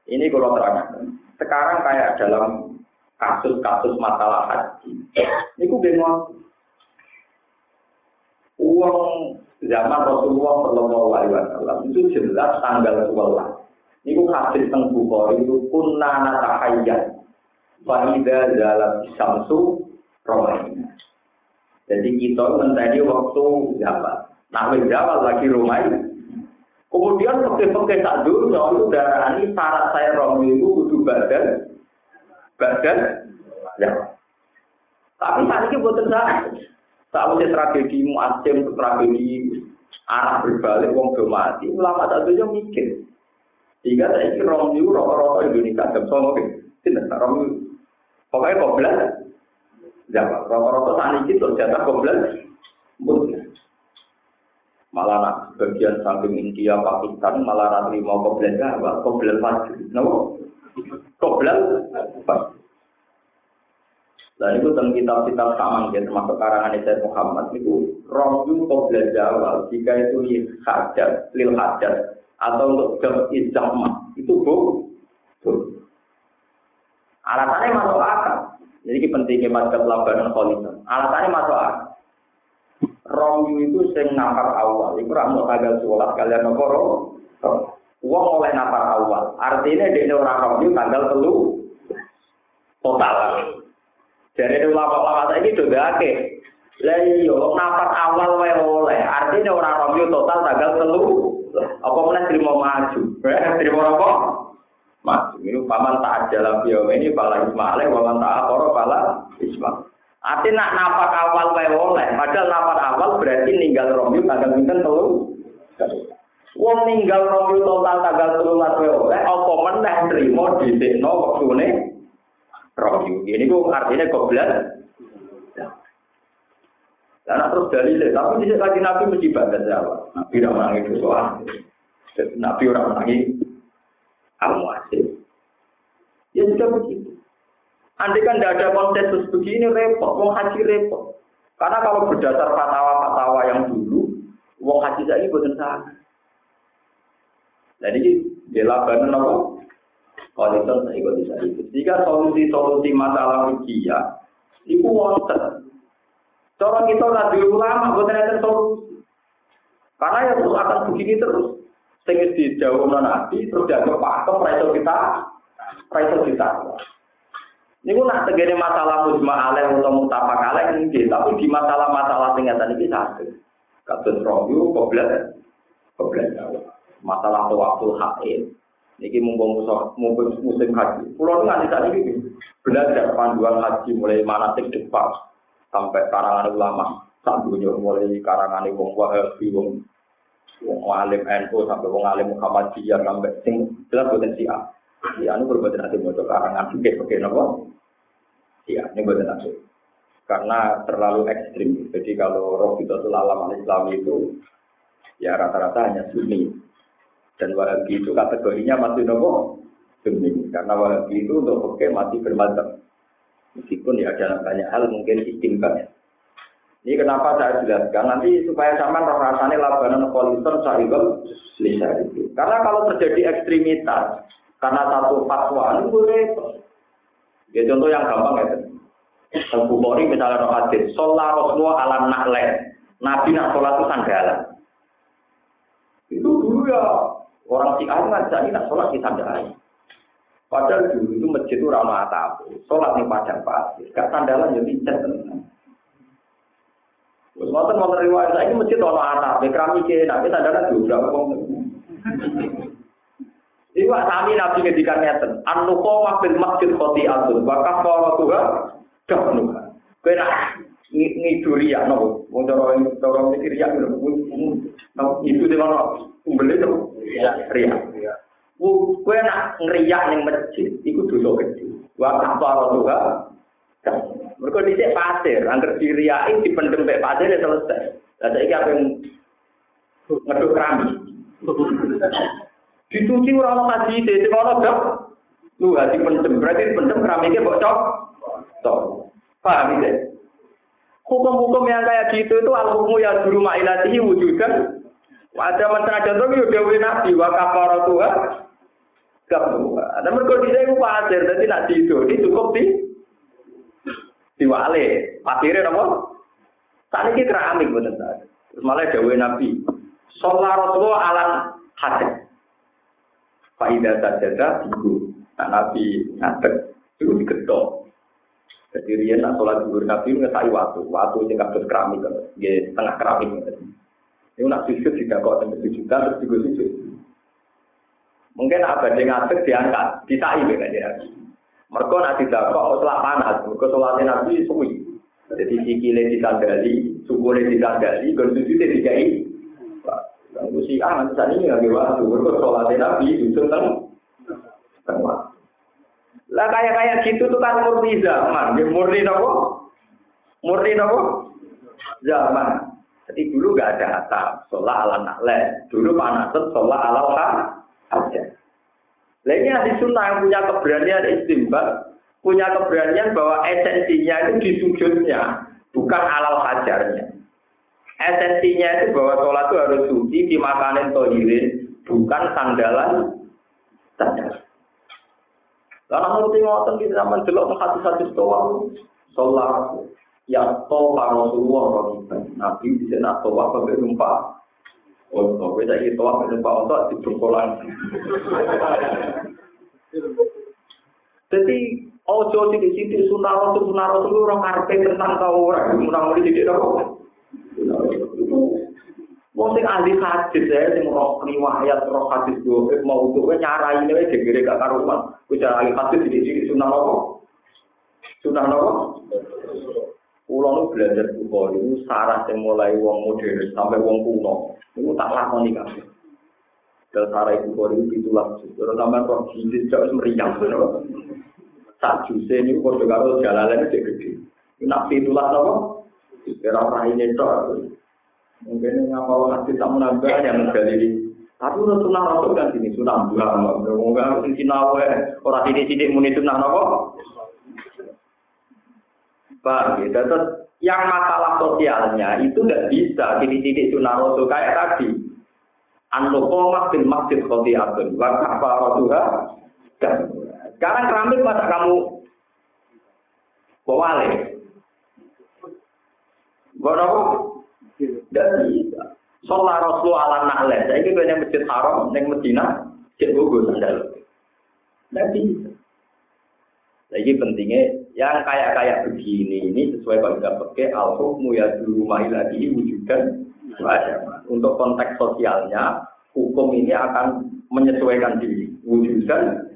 Ini kalau terangkan. Sekarang kayak dalam kasus-kasus masalah haji. Ini ku bingung. Uang zaman Rasulullah Shallallahu Alaihi Wasallam itu jelas tanggal 12. Ini ku hadis tentang Bukhari itu kunna natahayyan. Fa'idha zalat samsu Romaina. Jadi kita mencari waktu zaman. Nah, zaman lagi Romaina. Kemudian pakai-pakai tak dulu, itu darah ini syarat saya Romi itu butuh badan, badan, ya. Tapi saat ini buat saya. Tahu tragedi muasim, tragedi arah berbalik, wong do mati. Ulama tak tuh mikir. Jika saya ini Romi itu rata-rata Indonesia, jam sama, tidak Romi. Pokoknya kok Jawa. Rata-rata saat ini tuh jatah komplain. Malah nak bagian samping India, Pakistan, malah nak terima komplain Jawa, komplain maju. Kenapa? Maju. Dan itu tentang kitab-kitab sama, ya, termasuk karangan Sayyid Muhammad, itu rohyu komplain Jawa, jika itu hajat, lil hajat, atau untuk jam itu bu. Alasannya masuk akal. Jadi ini pentingnya mazhab labanan kholifah. Alasannya masuk akal. Romyu itu sing nafar awal. Itu ramu tanggal sholat kalian nopo Uang oleh nafar awal. Artinya dia orang romyu tanggal telu total. Jadi ulama-ulama saya ini sudah ake. Lah iya, nafar awal wae oleh. Artinya orang romyu total tanggal telu. Apa mana terima maju? Terima apa? Ini paman tak jalan bio ini pala ismail, paman tak akoro pala ismail. Arti nak nafas awal wae oleh, padahal nafas awal berarti ninggal romyu tanggal pinten telu. Wong ninggal romyu total tanggal telu wae oleh, apa meneh trimo dhisikno wektune romyu. Ini kok artinya goblok. Karena terus dalile, tapi di lagi Nabi mesti baca Jawa. Nabi tidak menangis soal. Nabi orang menangis al-muasir. Ya sudah begitu. Andai kan tidak ada konsensus begini repot, wong haji repot. Karena kalau berdasar fatwa-fatwa yang dulu, wong haji saya bukan sana. Jadi dilakukan? Kalau itu saya ikut bisa ikut. Jika solusi-solusi masalah fikih itu wonten. Cara kita nabi ulama bukan ada solusi. Karena yang akan begini terus sing dijauhno nabi terus dianggap pakem kita ra iso kita Niku nak masalah mujma alaih atau mutapak alaih nggih, tapi di masalah-masalah sing ngeten iki saged. Kados rohyu koblet koblet masalah tawaful haid. Niki mumpung mumpung musim haji. Pulau nggak bisa ini belajar panduan haji mulai manatik depan sampai karangan ulama. Sampai mulai karangan wong wahabi, wong wong alim NU sampai wong alim Muhammadiyah sampai sing jelas boten sia. Ya anu berbuat nanti mau karangan fikih pakai nopo. Iya, ini buat nafsu. Karena terlalu ekstrim. Jadi kalau roh itu alam Islam itu ya rata-rata hanya sunni. Dan wahabi itu kategorinya masih nopo sunni. Karena wahabi itu untuk oke masih bermacam. Meskipun ya ada banyak hal mungkin istimbat. Ini kenapa saya jelaskan nanti supaya sama rasanya labanan politor sahibal lisa itu. Karena kalau terjadi ekstremitas karena satu fatwa itu boleh. Ya contoh yang gampang ya. Teng Bukhari misalnya roh hadis, sholat Rasulullah ala nakle. Nabi nak sholat itu sandalan. Itu dulu ya orang si ngajak nak sholat di sandalan. Padahal dulu itu masjid itu ramah atap, sholat di padang pasir, gak sandalan jadi ya. Terus ngoten mau riwayat saya ini masjid ono atap, keramik nanti sandalan juga Iku sami nabi ngedikan ngeten, an-nuqamah bil masjid khati'atun wa kafaratuha dafnuha. Kowe nak ngiduri ya nopo, wong cara cara mikir ya nopo itu di mana umbele to? Ya, ria. Kowe nak ngriyak ning masjid, iku dosa gede. Wa kafaratuha mereka dicek pasir, angker diriai dipendem mek pasir ya selesai. Lah saiki apa yang ngeduk keramik. Dicuci ora ono kaji, sing ono dok. Lu hati pendem, berarti pendem keramiknya bocor. Tok. Paham ya? Hukum-hukum yang kayak gitu itu al-hukmu ya dulu ma'ilatihi wujudan. Ada mantra contoh ya dewi nabi wa kafaratuha kafaratuha. Ada mereka di saya pasir, jadi nak itu, ini cukup di diwale. Pasirnya apa? Tadi kita keramik bener Terus malah dewi nabi. Sholat Rasulullah alam hadis. Faidah sajadah ibu. Nah, Nabi ngadek itu digetok. Jadi dia nak sholat zuhur Nabi ngesai waktu, waktu yang kados keramik, ya setengah keramik. Ini nak sujud tidak kok sampai sujudan terus juga sujud. Mungkin apa dia ngadek diangkat, disai beda dia. Mereka nak tidak kok setelah panas, mereka sholatnya Nabi suwi. Jadi sikile ditandali, sukule ditandali, dan sujudnya dikai. Lalu si ah nanti saat ini lagi waktu, mereka sholatnya Nabi sujud tengah. Lah kayak kayak gitu tuh kan murni zaman, ya, murni nopo, murni nopo zaman. Jadi dulu gak ada atap, sholat ala nakle. Dulu panasan sholat ala aja. Lah ini ahli sunnah yang punya keberanian istimbat, punya keberanian bahwa esensinya itu di sujudnya, bukan alal hajarnya. Esensinya itu bahwa sholat itu harus suci, dimakanin tohirin, bukan sandalan sandalan. Karena ngerti ngoten di zaman delok hadis-hadis toa sholat ya toa Rasulullah Rasulullah Nabi bisa nak toa sampai numpak. Oh, beda itu toa sampai numpak untuk diberkolan. Jadi ojo di sini sunah rasul sunah rasul orang karpe tentang kau orang menang mulai di apa? Wong sing ahli hadis ya, sing roh riwayat roh hadis dua, mau untuk nyarai ini aja gede gak karuan. Kucara ahli hadis di sini sunnah apa? Sunnah apa? Kulo nu belajar Bukhari itu sarah sing mulai wong modern sampai wong kuno. Itu tak lakoni kabeh. Dan sarah Bukhari itu itulah terus sampai roh hadis jauh meriang. Tak juse ini kode karo jalalan itu gede. Nabi itulah? Era ini tok. Mungkin ngapal hati tak menambah yang dari tapi udah sunnah rasul kan sini sunnah dua, nggak harus di sini orang sini sini muni sunnah nopo. Pak, gitu. Terus yang masalah sosialnya itu nggak bisa sini sunnah rasul kayak tadi. Anu komak bin masjid koti abdul, apa rasulha. Sekarang keramik masa kamu bawa le? Bawa tidak bisa. Sholat Rasul ala nahle. Saya ini kena masjid haram, neng Medina, cek gugus sandal. Tidak bisa. Lagi pentingnya yang kayak-kayak begini ini sesuai kalau kita pakai al hukmu ya dulu lagi wujudkan untuk konteks sosialnya hukum ini akan menyesuaikan diri wujudkan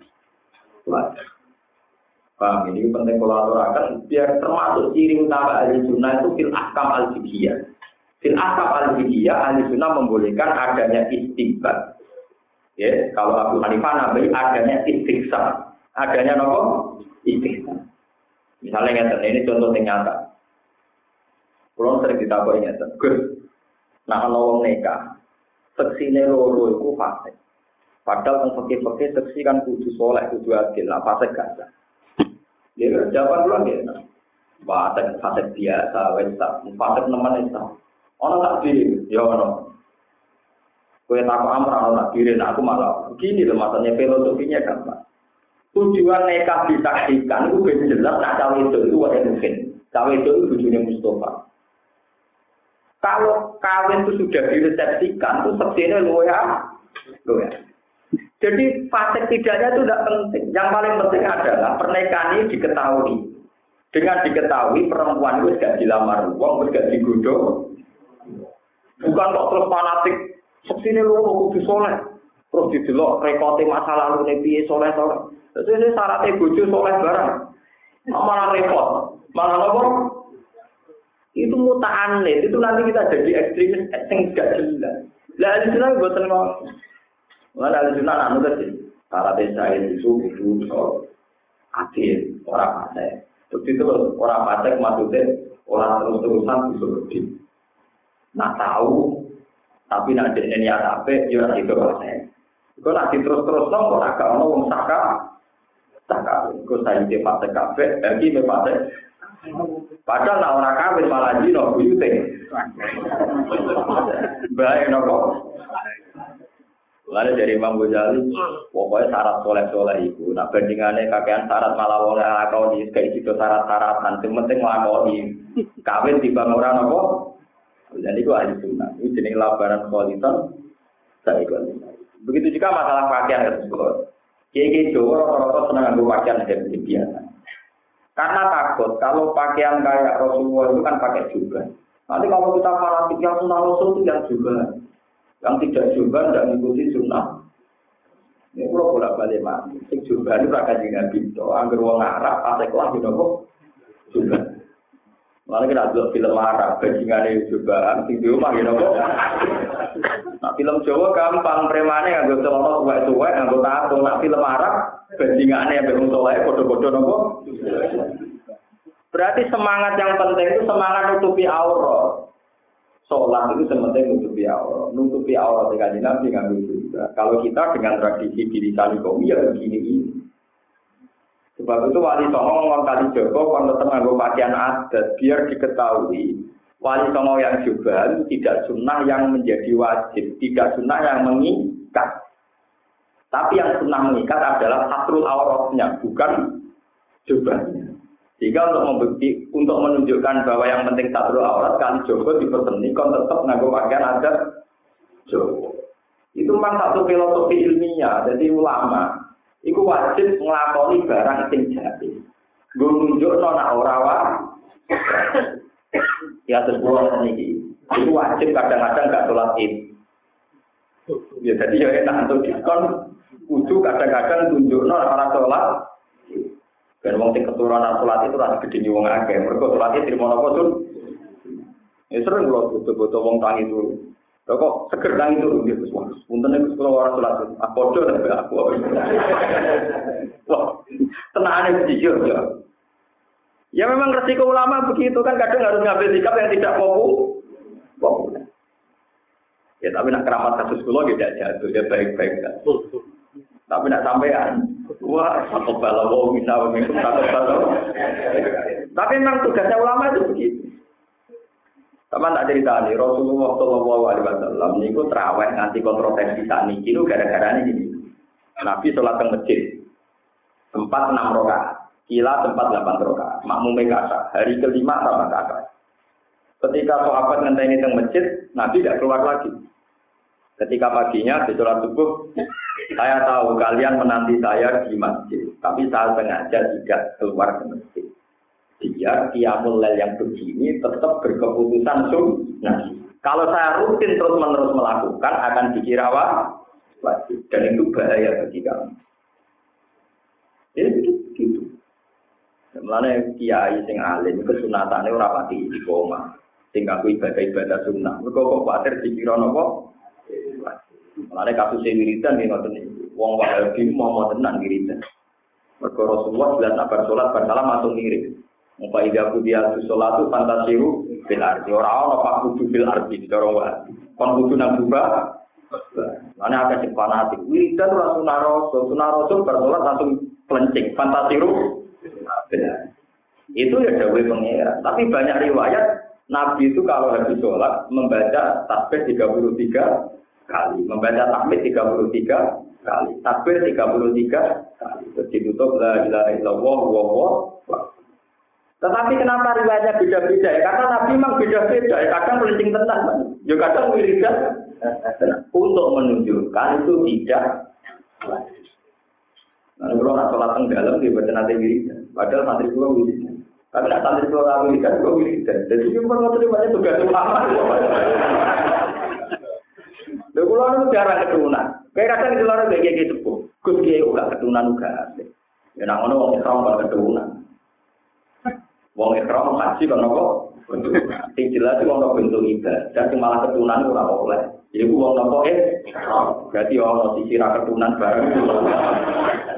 Paham ini penting kolaborasi biar termasuk ciri utama sunnah itu fil ahkam al fiqhiyah. Fil asab al ahli sunnah membolehkan adanya istighfar. Ya, kalau Abu Hanifah nabi adanya istighfar. Adanya nopo? Istighfar. Misalnya ngeten, ini contoh yang nyata. Kalau sering ditakoi ngeten, Gus, nah kalau wong nikah, seksine loro iku fase. Padahal yang fakir-fakir seksi kan kudu soleh, kudu adil, nah fase gak ada. Dia jawaban pulang dia, fase fase biasa, wes tak, fase itu. Ono tak diri, ya ono. Kue takut amrah, ono tak diri, nah aku malah begini loh, maksudnya filosofinya gampang. Tujuan nikah disaksikan itu beda jelas nak cawe itu itu ada mungkin. Cawe itu tujuannya Mustafa. Kalau kawin itu sudah diresepsikan, itu sepertinya lu ya, lu ya. Jadi fase tidaknya itu tidak penting. Yang paling penting adalah pernikahan ini diketahui. Dengan diketahui perempuan itu gak dilamar uang, gak digodok. Bukan kok terus fanatik. Sepertinya lu kudu soleh. Terus didelok rekote masa lalu nih piye soleh soleh. Terus ini syaratnya bojo soleh barang. Malah repot. Malah apa? Itu muta'anid. Itu nanti kita jadi ekstremis yang gak jelas. Lah ahli sunnah buat ngomong. Mana ahli sunnah anu tadi. Syaratnya saya itu itu soal adil. Orang pasek. Terus itu orang pasek maksudnya orang terus-terusan berdiri. Nah tahu. Tapi nak jadi niat apa, ya itu pasek. Kalau nanti terus-terus nong, kok agak ono wong saka, tak Kau saya di fase kafe, lagi di fase. Padahal nak orang kawin malah jino buyute. Baik nopo. Lalu dari Imam Ghazali, pokoknya syarat soleh-soleh itu. Nah bandingannya kakean syarat malah oleh kau di kayak itu syarat-syaratan. Yang penting ngelakoni kawin di bang orang nopo. Jadi itu ahli sunnah. Ini jenis labaran kualitas. Saya Begitu juga masalah pakaian ya, Kiai Jawa rata-rata senang nganggo pakaian yang biasa. Karena takut kalau pakaian kayak Rasulullah itu kan pakai juga. Nanti kalau kita fanatik yang sunnah Rasul itu yang juga. Yang tidak juga tidak mengikuti sunnah. Ini kalau bolak balik mati. Juga itu rakyat dengan pintu. Angger wong Arab, pasek lah gitu kok. Juga. Malah kita lihat film Arab, bajingan juga, sing di rumah gitu kok. Nah, film Jawa gampang, premane nganggo celana suwek-suwek, nganggo tato. Nah, film Arab, yang belum soleh, bodoh-bodoh nopo. Berarti semangat yang penting itu semangat nutupi aurat. Sholat itu sementing nutupi aurat. Nutupi aurat dengan nabi ngambil juga. Kalau kita dengan tradisi diri kami ya begini ini. Sebab itu wali songo ngomong kali Joko kalau nganggo pakaian adat biar diketahui wali songo yang juga tidak sunnah yang menjadi wajib, tidak sunnah yang mengikat. Tapi yang sunnah mengikat adalah satrul auratnya, bukan jubahnya. Jika untuk membukti, untuk menunjukkan bahwa yang penting satrul aurat, kali Joko diperseni, kon tetap nganggo pakaian adat Joko. Itu memang satu filosofi ilmiah, jadi ulama iku wajib nglakoni barang sing jati. Gue nunjuk nona ora Ya terus pulau ini, itu wajib kadang-kadang gak sholat id. Ya jadi ya enak untuk diskon, kudu kadang-kadang tunjuk orang sholat. Dan wong sing keturunan sholat itu rasa nih wong akeh. Mereka sholat terima nopo tuh. Ya sering kalau butuh-butuh wong tangi dulu. Lho kok seger nang itu nggih Gus. Punten nek kula ora salat. Aku padha nek aku. Wah, tenane jujur ya. Ya memang resiko ulama begitu kan kadang harus ngambil sikap yang tidak populer. Ya tapi nak keramat kasus kula tidak jatuh ya baik-baik kan. Tapi nak sampean, wah satu bala wong bisa mengikut satu bala. Tapi memang tugasnya ulama itu begitu. Sama tak cerita nih, Rasulullah Shallallahu Alaihi Wasallam ini gue terawih nganti kontroversi saat ini, itu gara-gara ini. Nabi sholat ke masjid, sempat enam rokaat, kila sempat delapan rokaat, makmum kata, hari kelima sama kata. Ketika sahabat ngenteni teng masjid, Nabi tidak keluar lagi. Ketika paginya di sholat subuh, saya tahu kalian menanti saya di masjid, tapi saya sengaja tidak keluar ke masjid dia kiamul lel yang begini tetap berkeputusan sunnah. Kalau saya rutin terus menerus melakukan akan dikira wajib dan itu bahaya bagi kamu. Jadi gitu. Mulane kiai sing alim kesunatane ora pati di koma. Sing aku ibadah-ibadah sunnah. Mergo kok kuwatir dikira napa? Mulane kasus wiridan ngoten iki. Wong wahabi mau tenan wiridan. Mergo Rasulullah jelas sabar salat bar ngirim. Muka ida kudia sholat fantasiru fil ardi. Orang orang pak kudu fil ardi di dorong wa. Kon kudu nang buka. Mana sing fanatik. Wiridan ora sunaroso, sunaroso bersolat langsung pelencing. Fantasiru. Itu ya dawe pengira. Tapi banyak riwayat Nabi itu kalau habis sholat membaca tasbih 33 kali, membaca tahmid 33 kali, takbir 33 kali. Terus ditutup la ilaha illallah wa tetapi kenapa riwayatnya beda-beda ya? Karena Nabi memang beda-beda ya. Kadang melincing tenang, ya kadang wiridan untuk menunjukkan itu tidak Nah, kalau nak sholat tenggelam, dia baca nanti wiridan. Padahal santri gua wiridan. Tapi nak santri gua wiridan, gua wiridan. Jadi itu pernah terima tugas utama. Lha kula nu jarang keturunan. Kayak kadang di luar kayak gitu sepuh. Gus kiai keturunan uga. Ya nak ngono wong kan keturunan. Wong ikram haji kan apa? Sing jelas wong kok bentuk ibadah, sing malah keturunan ora oleh. Jadi ku wong nopo eh berarti ono sisi ra keturunan bareng.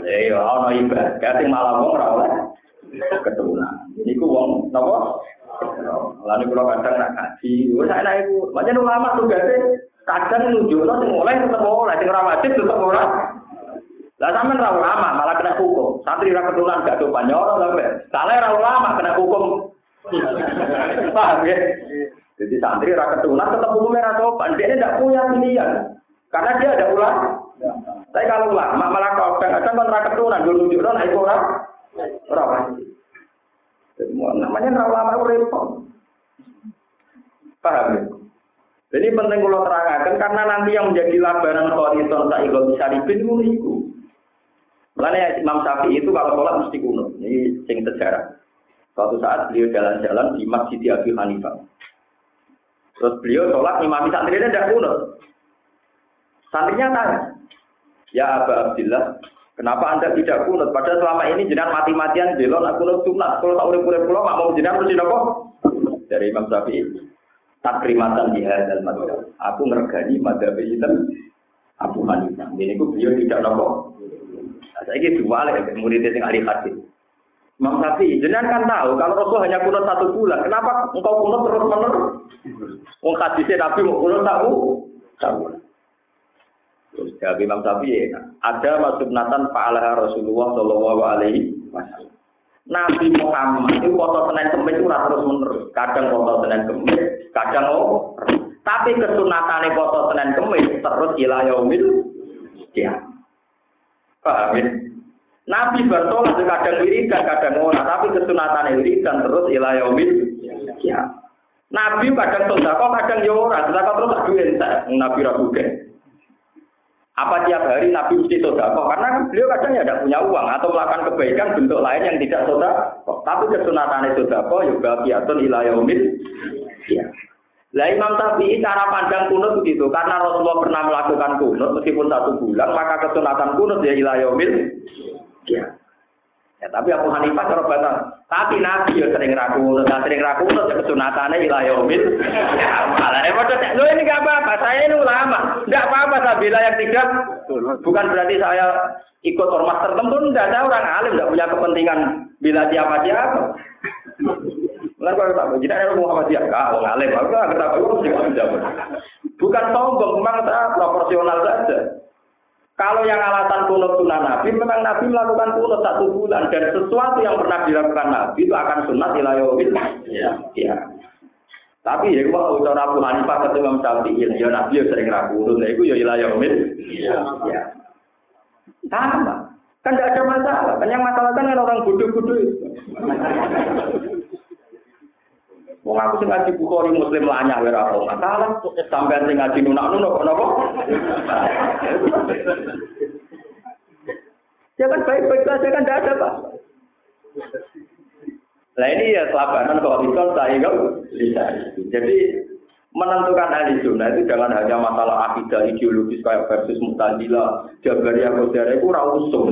Ya ya ono ibadah, sing malah wong ora oleh keturunan. Niku wong napa? Lalu kalau kadang nak kaji, wes enak ibu. Macam ulama tugasnya kadang nunjukno sing oleh tetep oleh, sing ora wajib tetep ora. Lah sampean ra ulama malah kena hukum. Santri ra keturunan gak dopan nyoro lho, Salah ra ulama kena hukum. Paham ya? Jadi santri ra keturunan tetap hukumnya ra dopan. Dia tidak punya pilihan. Karena dia ada ulama. Tapi kalau ulama malah kau kadang kan ra keturunan dulu nunjukno nek ora ora. Namanya ra ulama repot. Paham ya? Jadi penting kalau terangkan karena nanti yang menjadi labaran kholiton tak ikut bisa ribin itu. Makanya Imam Syafi'i itu kalau sholat mesti kuno. Ini sing sejarah. Suatu saat beliau jalan-jalan di Masjid Abi Hanifah. Terus beliau sholat imam santrinya tidak kuno. Santrinya tanya, Ya Aba Abdillah, kenapa anda tidak kunut? Padahal selama ini jenengan mati-matian belon aku kunut sunat. Kalau tak urip-urip pulau, mak mau jenengan mesti nopo? Dari Imam Syafi'i takrimatan di hadal madhab. Aku ngergani madhab itu Abu Hanifah. Ini aku beliau tidak nopo. Saya ini dua lagi murid yang ahli hadis. Imam Syafi'i, jenengan kan tahu kalau Rasul hanya kunut satu bulan, kenapa engkau kunut terus menerus? Wong hadisnya Nabi mau kunut tahu, tahu. Terus jawab Imam Syafi'i, ada masuk natan fa'alaha Rasulullah Shallallahu Alaihi Wasallam. Nabi Muhammad itu foto Senin Kemis itu terus menerus. Kadang foto Senin Kemis, kadang oh. Tapi kesunatan foto Senin Kemis terus ilayomil ya. Paham ya? Nabi bertolak kadang wiridan, kadang ora, tapi kesunatan wiridan terus ilayomil ya. Nabi kadang sodako, kadang yora, sodako terus tak duit, Nabi ragu apa tiap hari Nabi mesti sodako? Karena beliau kadang ya tidak punya uang atau melakukan kebaikan bentuk lain yang tidak sodako. Tapi kesunatan sodako juga biatun ilayomil. Ya. Lah Imam Syafi'i cara pandang kunut begitu karena Rasulullah pernah melakukan kunut meskipun satu bulan maka kesunatan kunut ya ilayomil. Ya. Ya, tapi Abu Hanifah cara batas. Tapi Nabi ya sering ragu, nah, sering ragu ya kesunatannya ilah yaumil. Ya, malah repot. Lo ini gak apa-apa, saya ini ulama. Enggak apa-apa saya bila yang tidak. Bukan berarti saya ikut ormas tertentu, enggak. Saya orang alim, enggak punya kepentingan bila siapa Lalu kalau tak jadi ada Muhammad dia enggak, orang alim. Aku enggak kenapa Bukan sombong, memang saya proporsional saja. Kalau yang alasan kunut sunnah Nabi, memang Nabi melakukan kunut satu bulan dan sesuatu yang pernah dilakukan Nabi itu akan sunat ilayawil. Ya. ya. Tapi ya kalau ucara Abu Hanifah ketemu Imam Syafi'i, ya Nabi ya sering ragu ya itu ya ilayawil. Ya. ya. Sama. Kan tidak ada masalah. Kan yang masalah kan orang bodoh-bodoh Wong aku sing ngaji Bukhari Muslim lanya ora apa masalah. Sampeyan sing ngaji nunak-nunak napa? Ya kan baik-baik saja kan tidak ada pak. Nah ini ya kelabanan kalau itu saya bisa. Jadi menentukan ahli sunnah itu jangan hanya masalah akidah ideologis kayak versus mutazila, jabariyah, qadariyah itu rausum.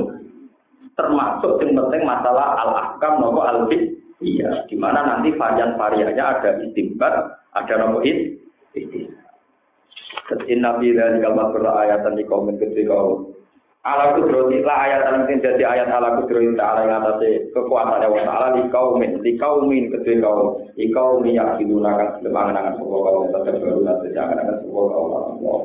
Termasuk yang penting masalah al-ahkam nopo al-fiqh Iya, di mana nanti varian-variannya ada istimbat, ada nopo it, Inna fi dzalika ayatan liqaumin ketika ala kudroti la ayat sing dadi ayat ala kudroti ta'ala ing atase kekuatan Allah taala di kaumin di kaumin kaum kaum yakiluna kang semangan sapa kaum tetep baru nate jangan sebuah kaum Allah